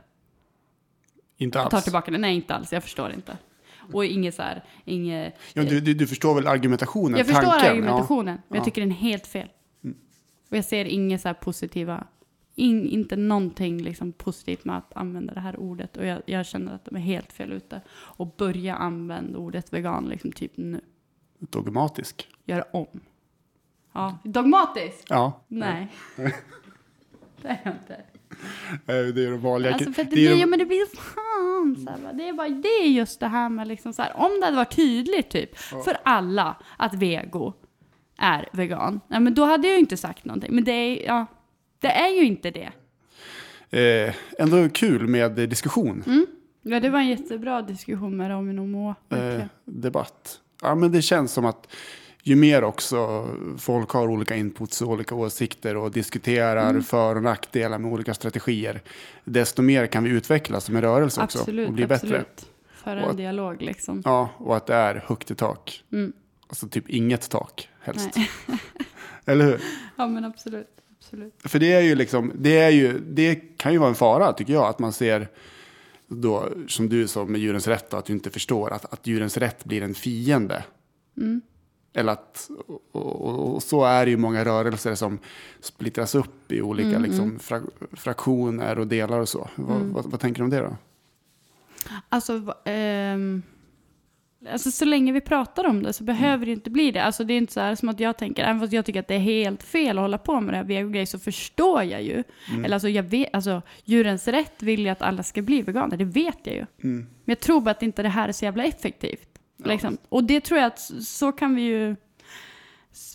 Inte Jag tar alls. tillbaka det, nej inte alls, jag förstår inte. Och inget så här, inget... Ja, du, du, du förstår väl argumentationen, Jag förstår tanken? argumentationen, men Ja. jag tycker den är helt fel. Och jag ser inget så positiva, in, inte någonting liksom positivt med att använda det här ordet. Och jag, jag känner att de är helt fel ute. Och börja använda ordet vegan liksom typ nu. Dogmatisk. Gör om. Ja, dogmatisk? Ja. Nej. det är jag inte. Det är de vanliga... Alltså för det, det är blir, de- ja, men det blir fan så här, det är bara det är just det här med liksom så här, om det hade varit tydligt typ för alla att vego är vegan, ja, men då hade jag ju inte sagt någonting. Men det är, ja, det är ju inte det. Eh, ändå kul med diskussion. Mm. Ja, det var en jättebra diskussion med Ramin och Moa. eh, debatt. Ja, men det känns som att ju mer också folk har olika inputs och olika åsikter och diskuterar Mm. för och nackdelar med olika strategier, desto mer kan vi utvecklas som en rörelse också Absolut, och bli absolut. bättre. Föra en dialog liksom. Ja, och att det är högt i tak. Mm. Alltså typ inget tak helst. Eller hur? ja, men absolut. absolut. För det är ju liksom, det är ju, det kan ju vara en fara tycker jag, att man ser då, som du sa med djurens rätt, då, att du inte förstår att, att djurens rätt blir en fiende. Mm. Eller att, och, och, och så är det ju många rörelser som splittras upp i olika Mm, liksom, mm. fra, fraktioner och delar och så. Vad, Mm. vad, vad tänker du om det då? Alltså, ehm, alltså så länge vi pratar om det så behöver det ju inte bli det. Alltså det är inte så här som att jag tänker, även fast jag tycker att det är helt fel att hålla på med det här vego så förstår jag ju. Mm. Eller alltså, jag vet, alltså djurens rätt vill ju att alla ska bli veganer, det vet jag ju. Mm. Men jag tror bara att inte det här är så jävla effektivt. Liksom. Och det tror jag att så- så kan vi ju,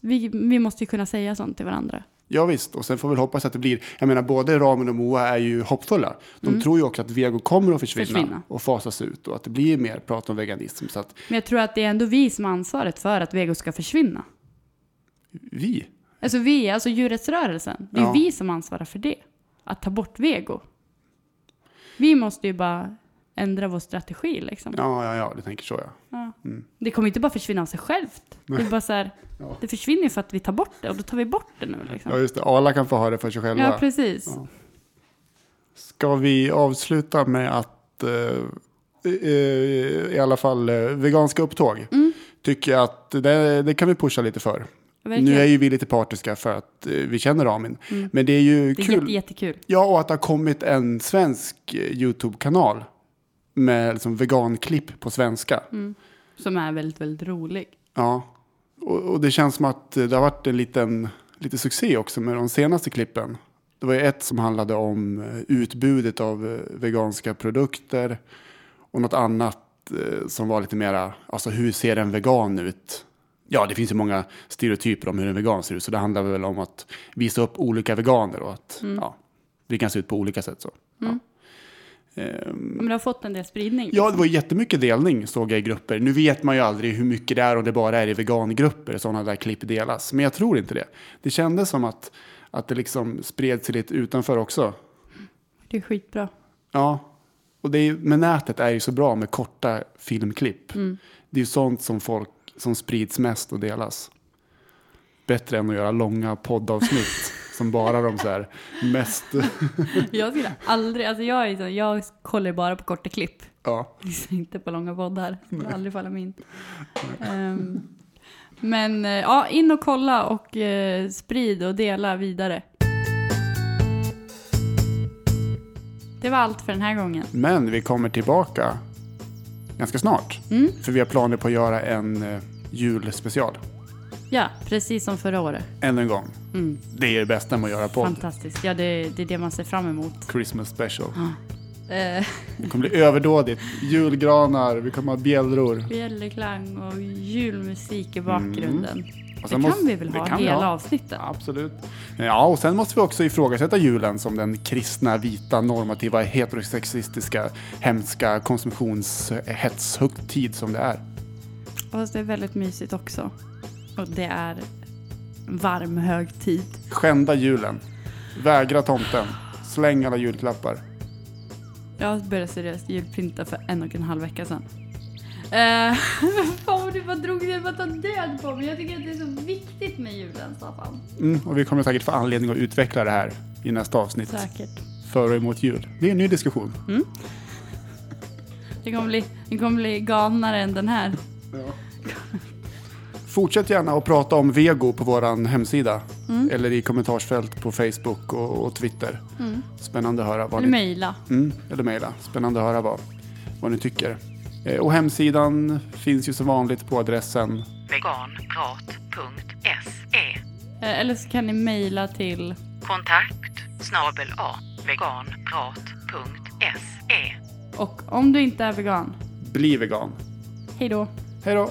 vi, vi måste ju kunna säga sånt till varandra. Ja visst, och sen får vi väl hoppas att det blir, jag menar både Ramen och Moa är ju hoppfulla. De Mm. tror ju också att vego kommer att försvinna, Försvinna. och fasas ut och att det blir mer prat om veganism. Så att Men jag tror att det är ändå vi som har ansvaret för att vego ska försvinna. vi, Alltså vi, alltså djurrättsrörelsen. Det är Ja. vi som ansvarar för det. Att ta bort vego. Vi måste ju bara ändra vår strategi liksom. ja ja ja, det tänker så ja. Ja. Mm. Det kommer inte bara försvinna av sig självt. Det är bara så här, Ja. det försvinner för att vi tar bort det och då tar vi bort det nu liksom. Ja just det, alla kan få ha det för sig själva. Ja, precis. Ja. Ska vi avsluta med att eh, i alla fall eh, veganska upptåg? Mm. Tycker jag att det, det kan vi pusha lite för. Verkligen. Nu är ju vi lite partiska för att eh, vi känner Ramin. Mm. Men det är ju Det är kul. jätte, jättekul. Ja, och att det har kommit en svensk eh, YouTube-kanal med liksom veganklipp på svenska. Mm. Som är väldigt, väldigt rolig. Ja, och, och det känns som att det har varit en liten lite succé också med de senaste klippen. Det var ju ett som handlade om eh, utbudet av eh, veganska produkter och något annat eh, som var lite mera, alltså hur ser en vegan ut? Ja, det finns ju många stereotyper om hur en vegan ser ut, så det handlar väl om att visa upp olika veganer och att Mm. ja, vi kan se ut på olika sätt. Så. Mm. Ehm, Men det har fått en del spridning. Ja, det var jättemycket delning såg jag i grupper. Nu vet man ju aldrig hur mycket det är om det bara är i vegangrupper sådana där klipp delas. Men jag tror inte det. Det kändes som att, att det liksom spred sig lite utanför också. Det är skitbra. Ja, och det är, med nätet är ju så bra med korta filmklipp. Mm. Det är ju sånt som folk som sprids mest och delas. Bättre än att göra långa poddavsnitt som bara de så här mest... Jag skulle aldrig, alltså jag, är så, jag kollar bara på korta klipp. ja. Inte på långa poddar. Det skulle aldrig falla mig in. Ehm, men eh, ja, in och kolla och eh, sprid och dela vidare. Det var allt för den här gången. Men vi kommer tillbaka ganska snart. Mm. För vi har planer på att göra en eh, julspecial. Ja, precis som förra året. Ännu en gång. Mm. Det är det bästa med att göra podd. Fantastiskt. Ja, det, det är det man ser fram emot. Christmas special. Eh, Det kommer bli överdådigt. Julgranar, vi kommer ha bjällror. Bjällerklang och julmusik i bakgrunden. Mm. Och Det kan måste- vi väl ha hela ha. avsnittet? Absolut. Ja, och sen måste vi också ifrågasätta julen som den kristna, vita, normativa, heterosexistiska, hemska konsumtionshetshögtid som det är. Fast det är väldigt mysigt också. Och det är varm högtid. Skända julen. Vägra tomten. Släng alla julklappar. Jag började seriöst julpynta för en och en halv vecka sedan. Eh, fan, du bara drog det bara ta död på mig. Jag tycker att det är så viktigt med julen, Staffan. Mm, och vi kommer säkert få anledning att utveckla det här i nästa avsnitt. Säkert. För och emot jul. Det är en ny diskussion. Mm. Det kommer bli, det kommer bli galnare än den här. Fortsätt gärna att prata om vego på vår hemsida. Mm. Eller i kommentarsfält på Facebook och, och Twitter. Mm. Spännande att höra vad Eller ni... mejla. Mm, eller mejla. Spännande att höra vad, vad ni tycker. Eh, och hemsidan finns ju som vanligt på adressen veganprat.se Eh, Eller så kan ni mejla till Kontakt snabel a veganprat.se och om du inte är vegan, Bli vegan. hej då. Hej då!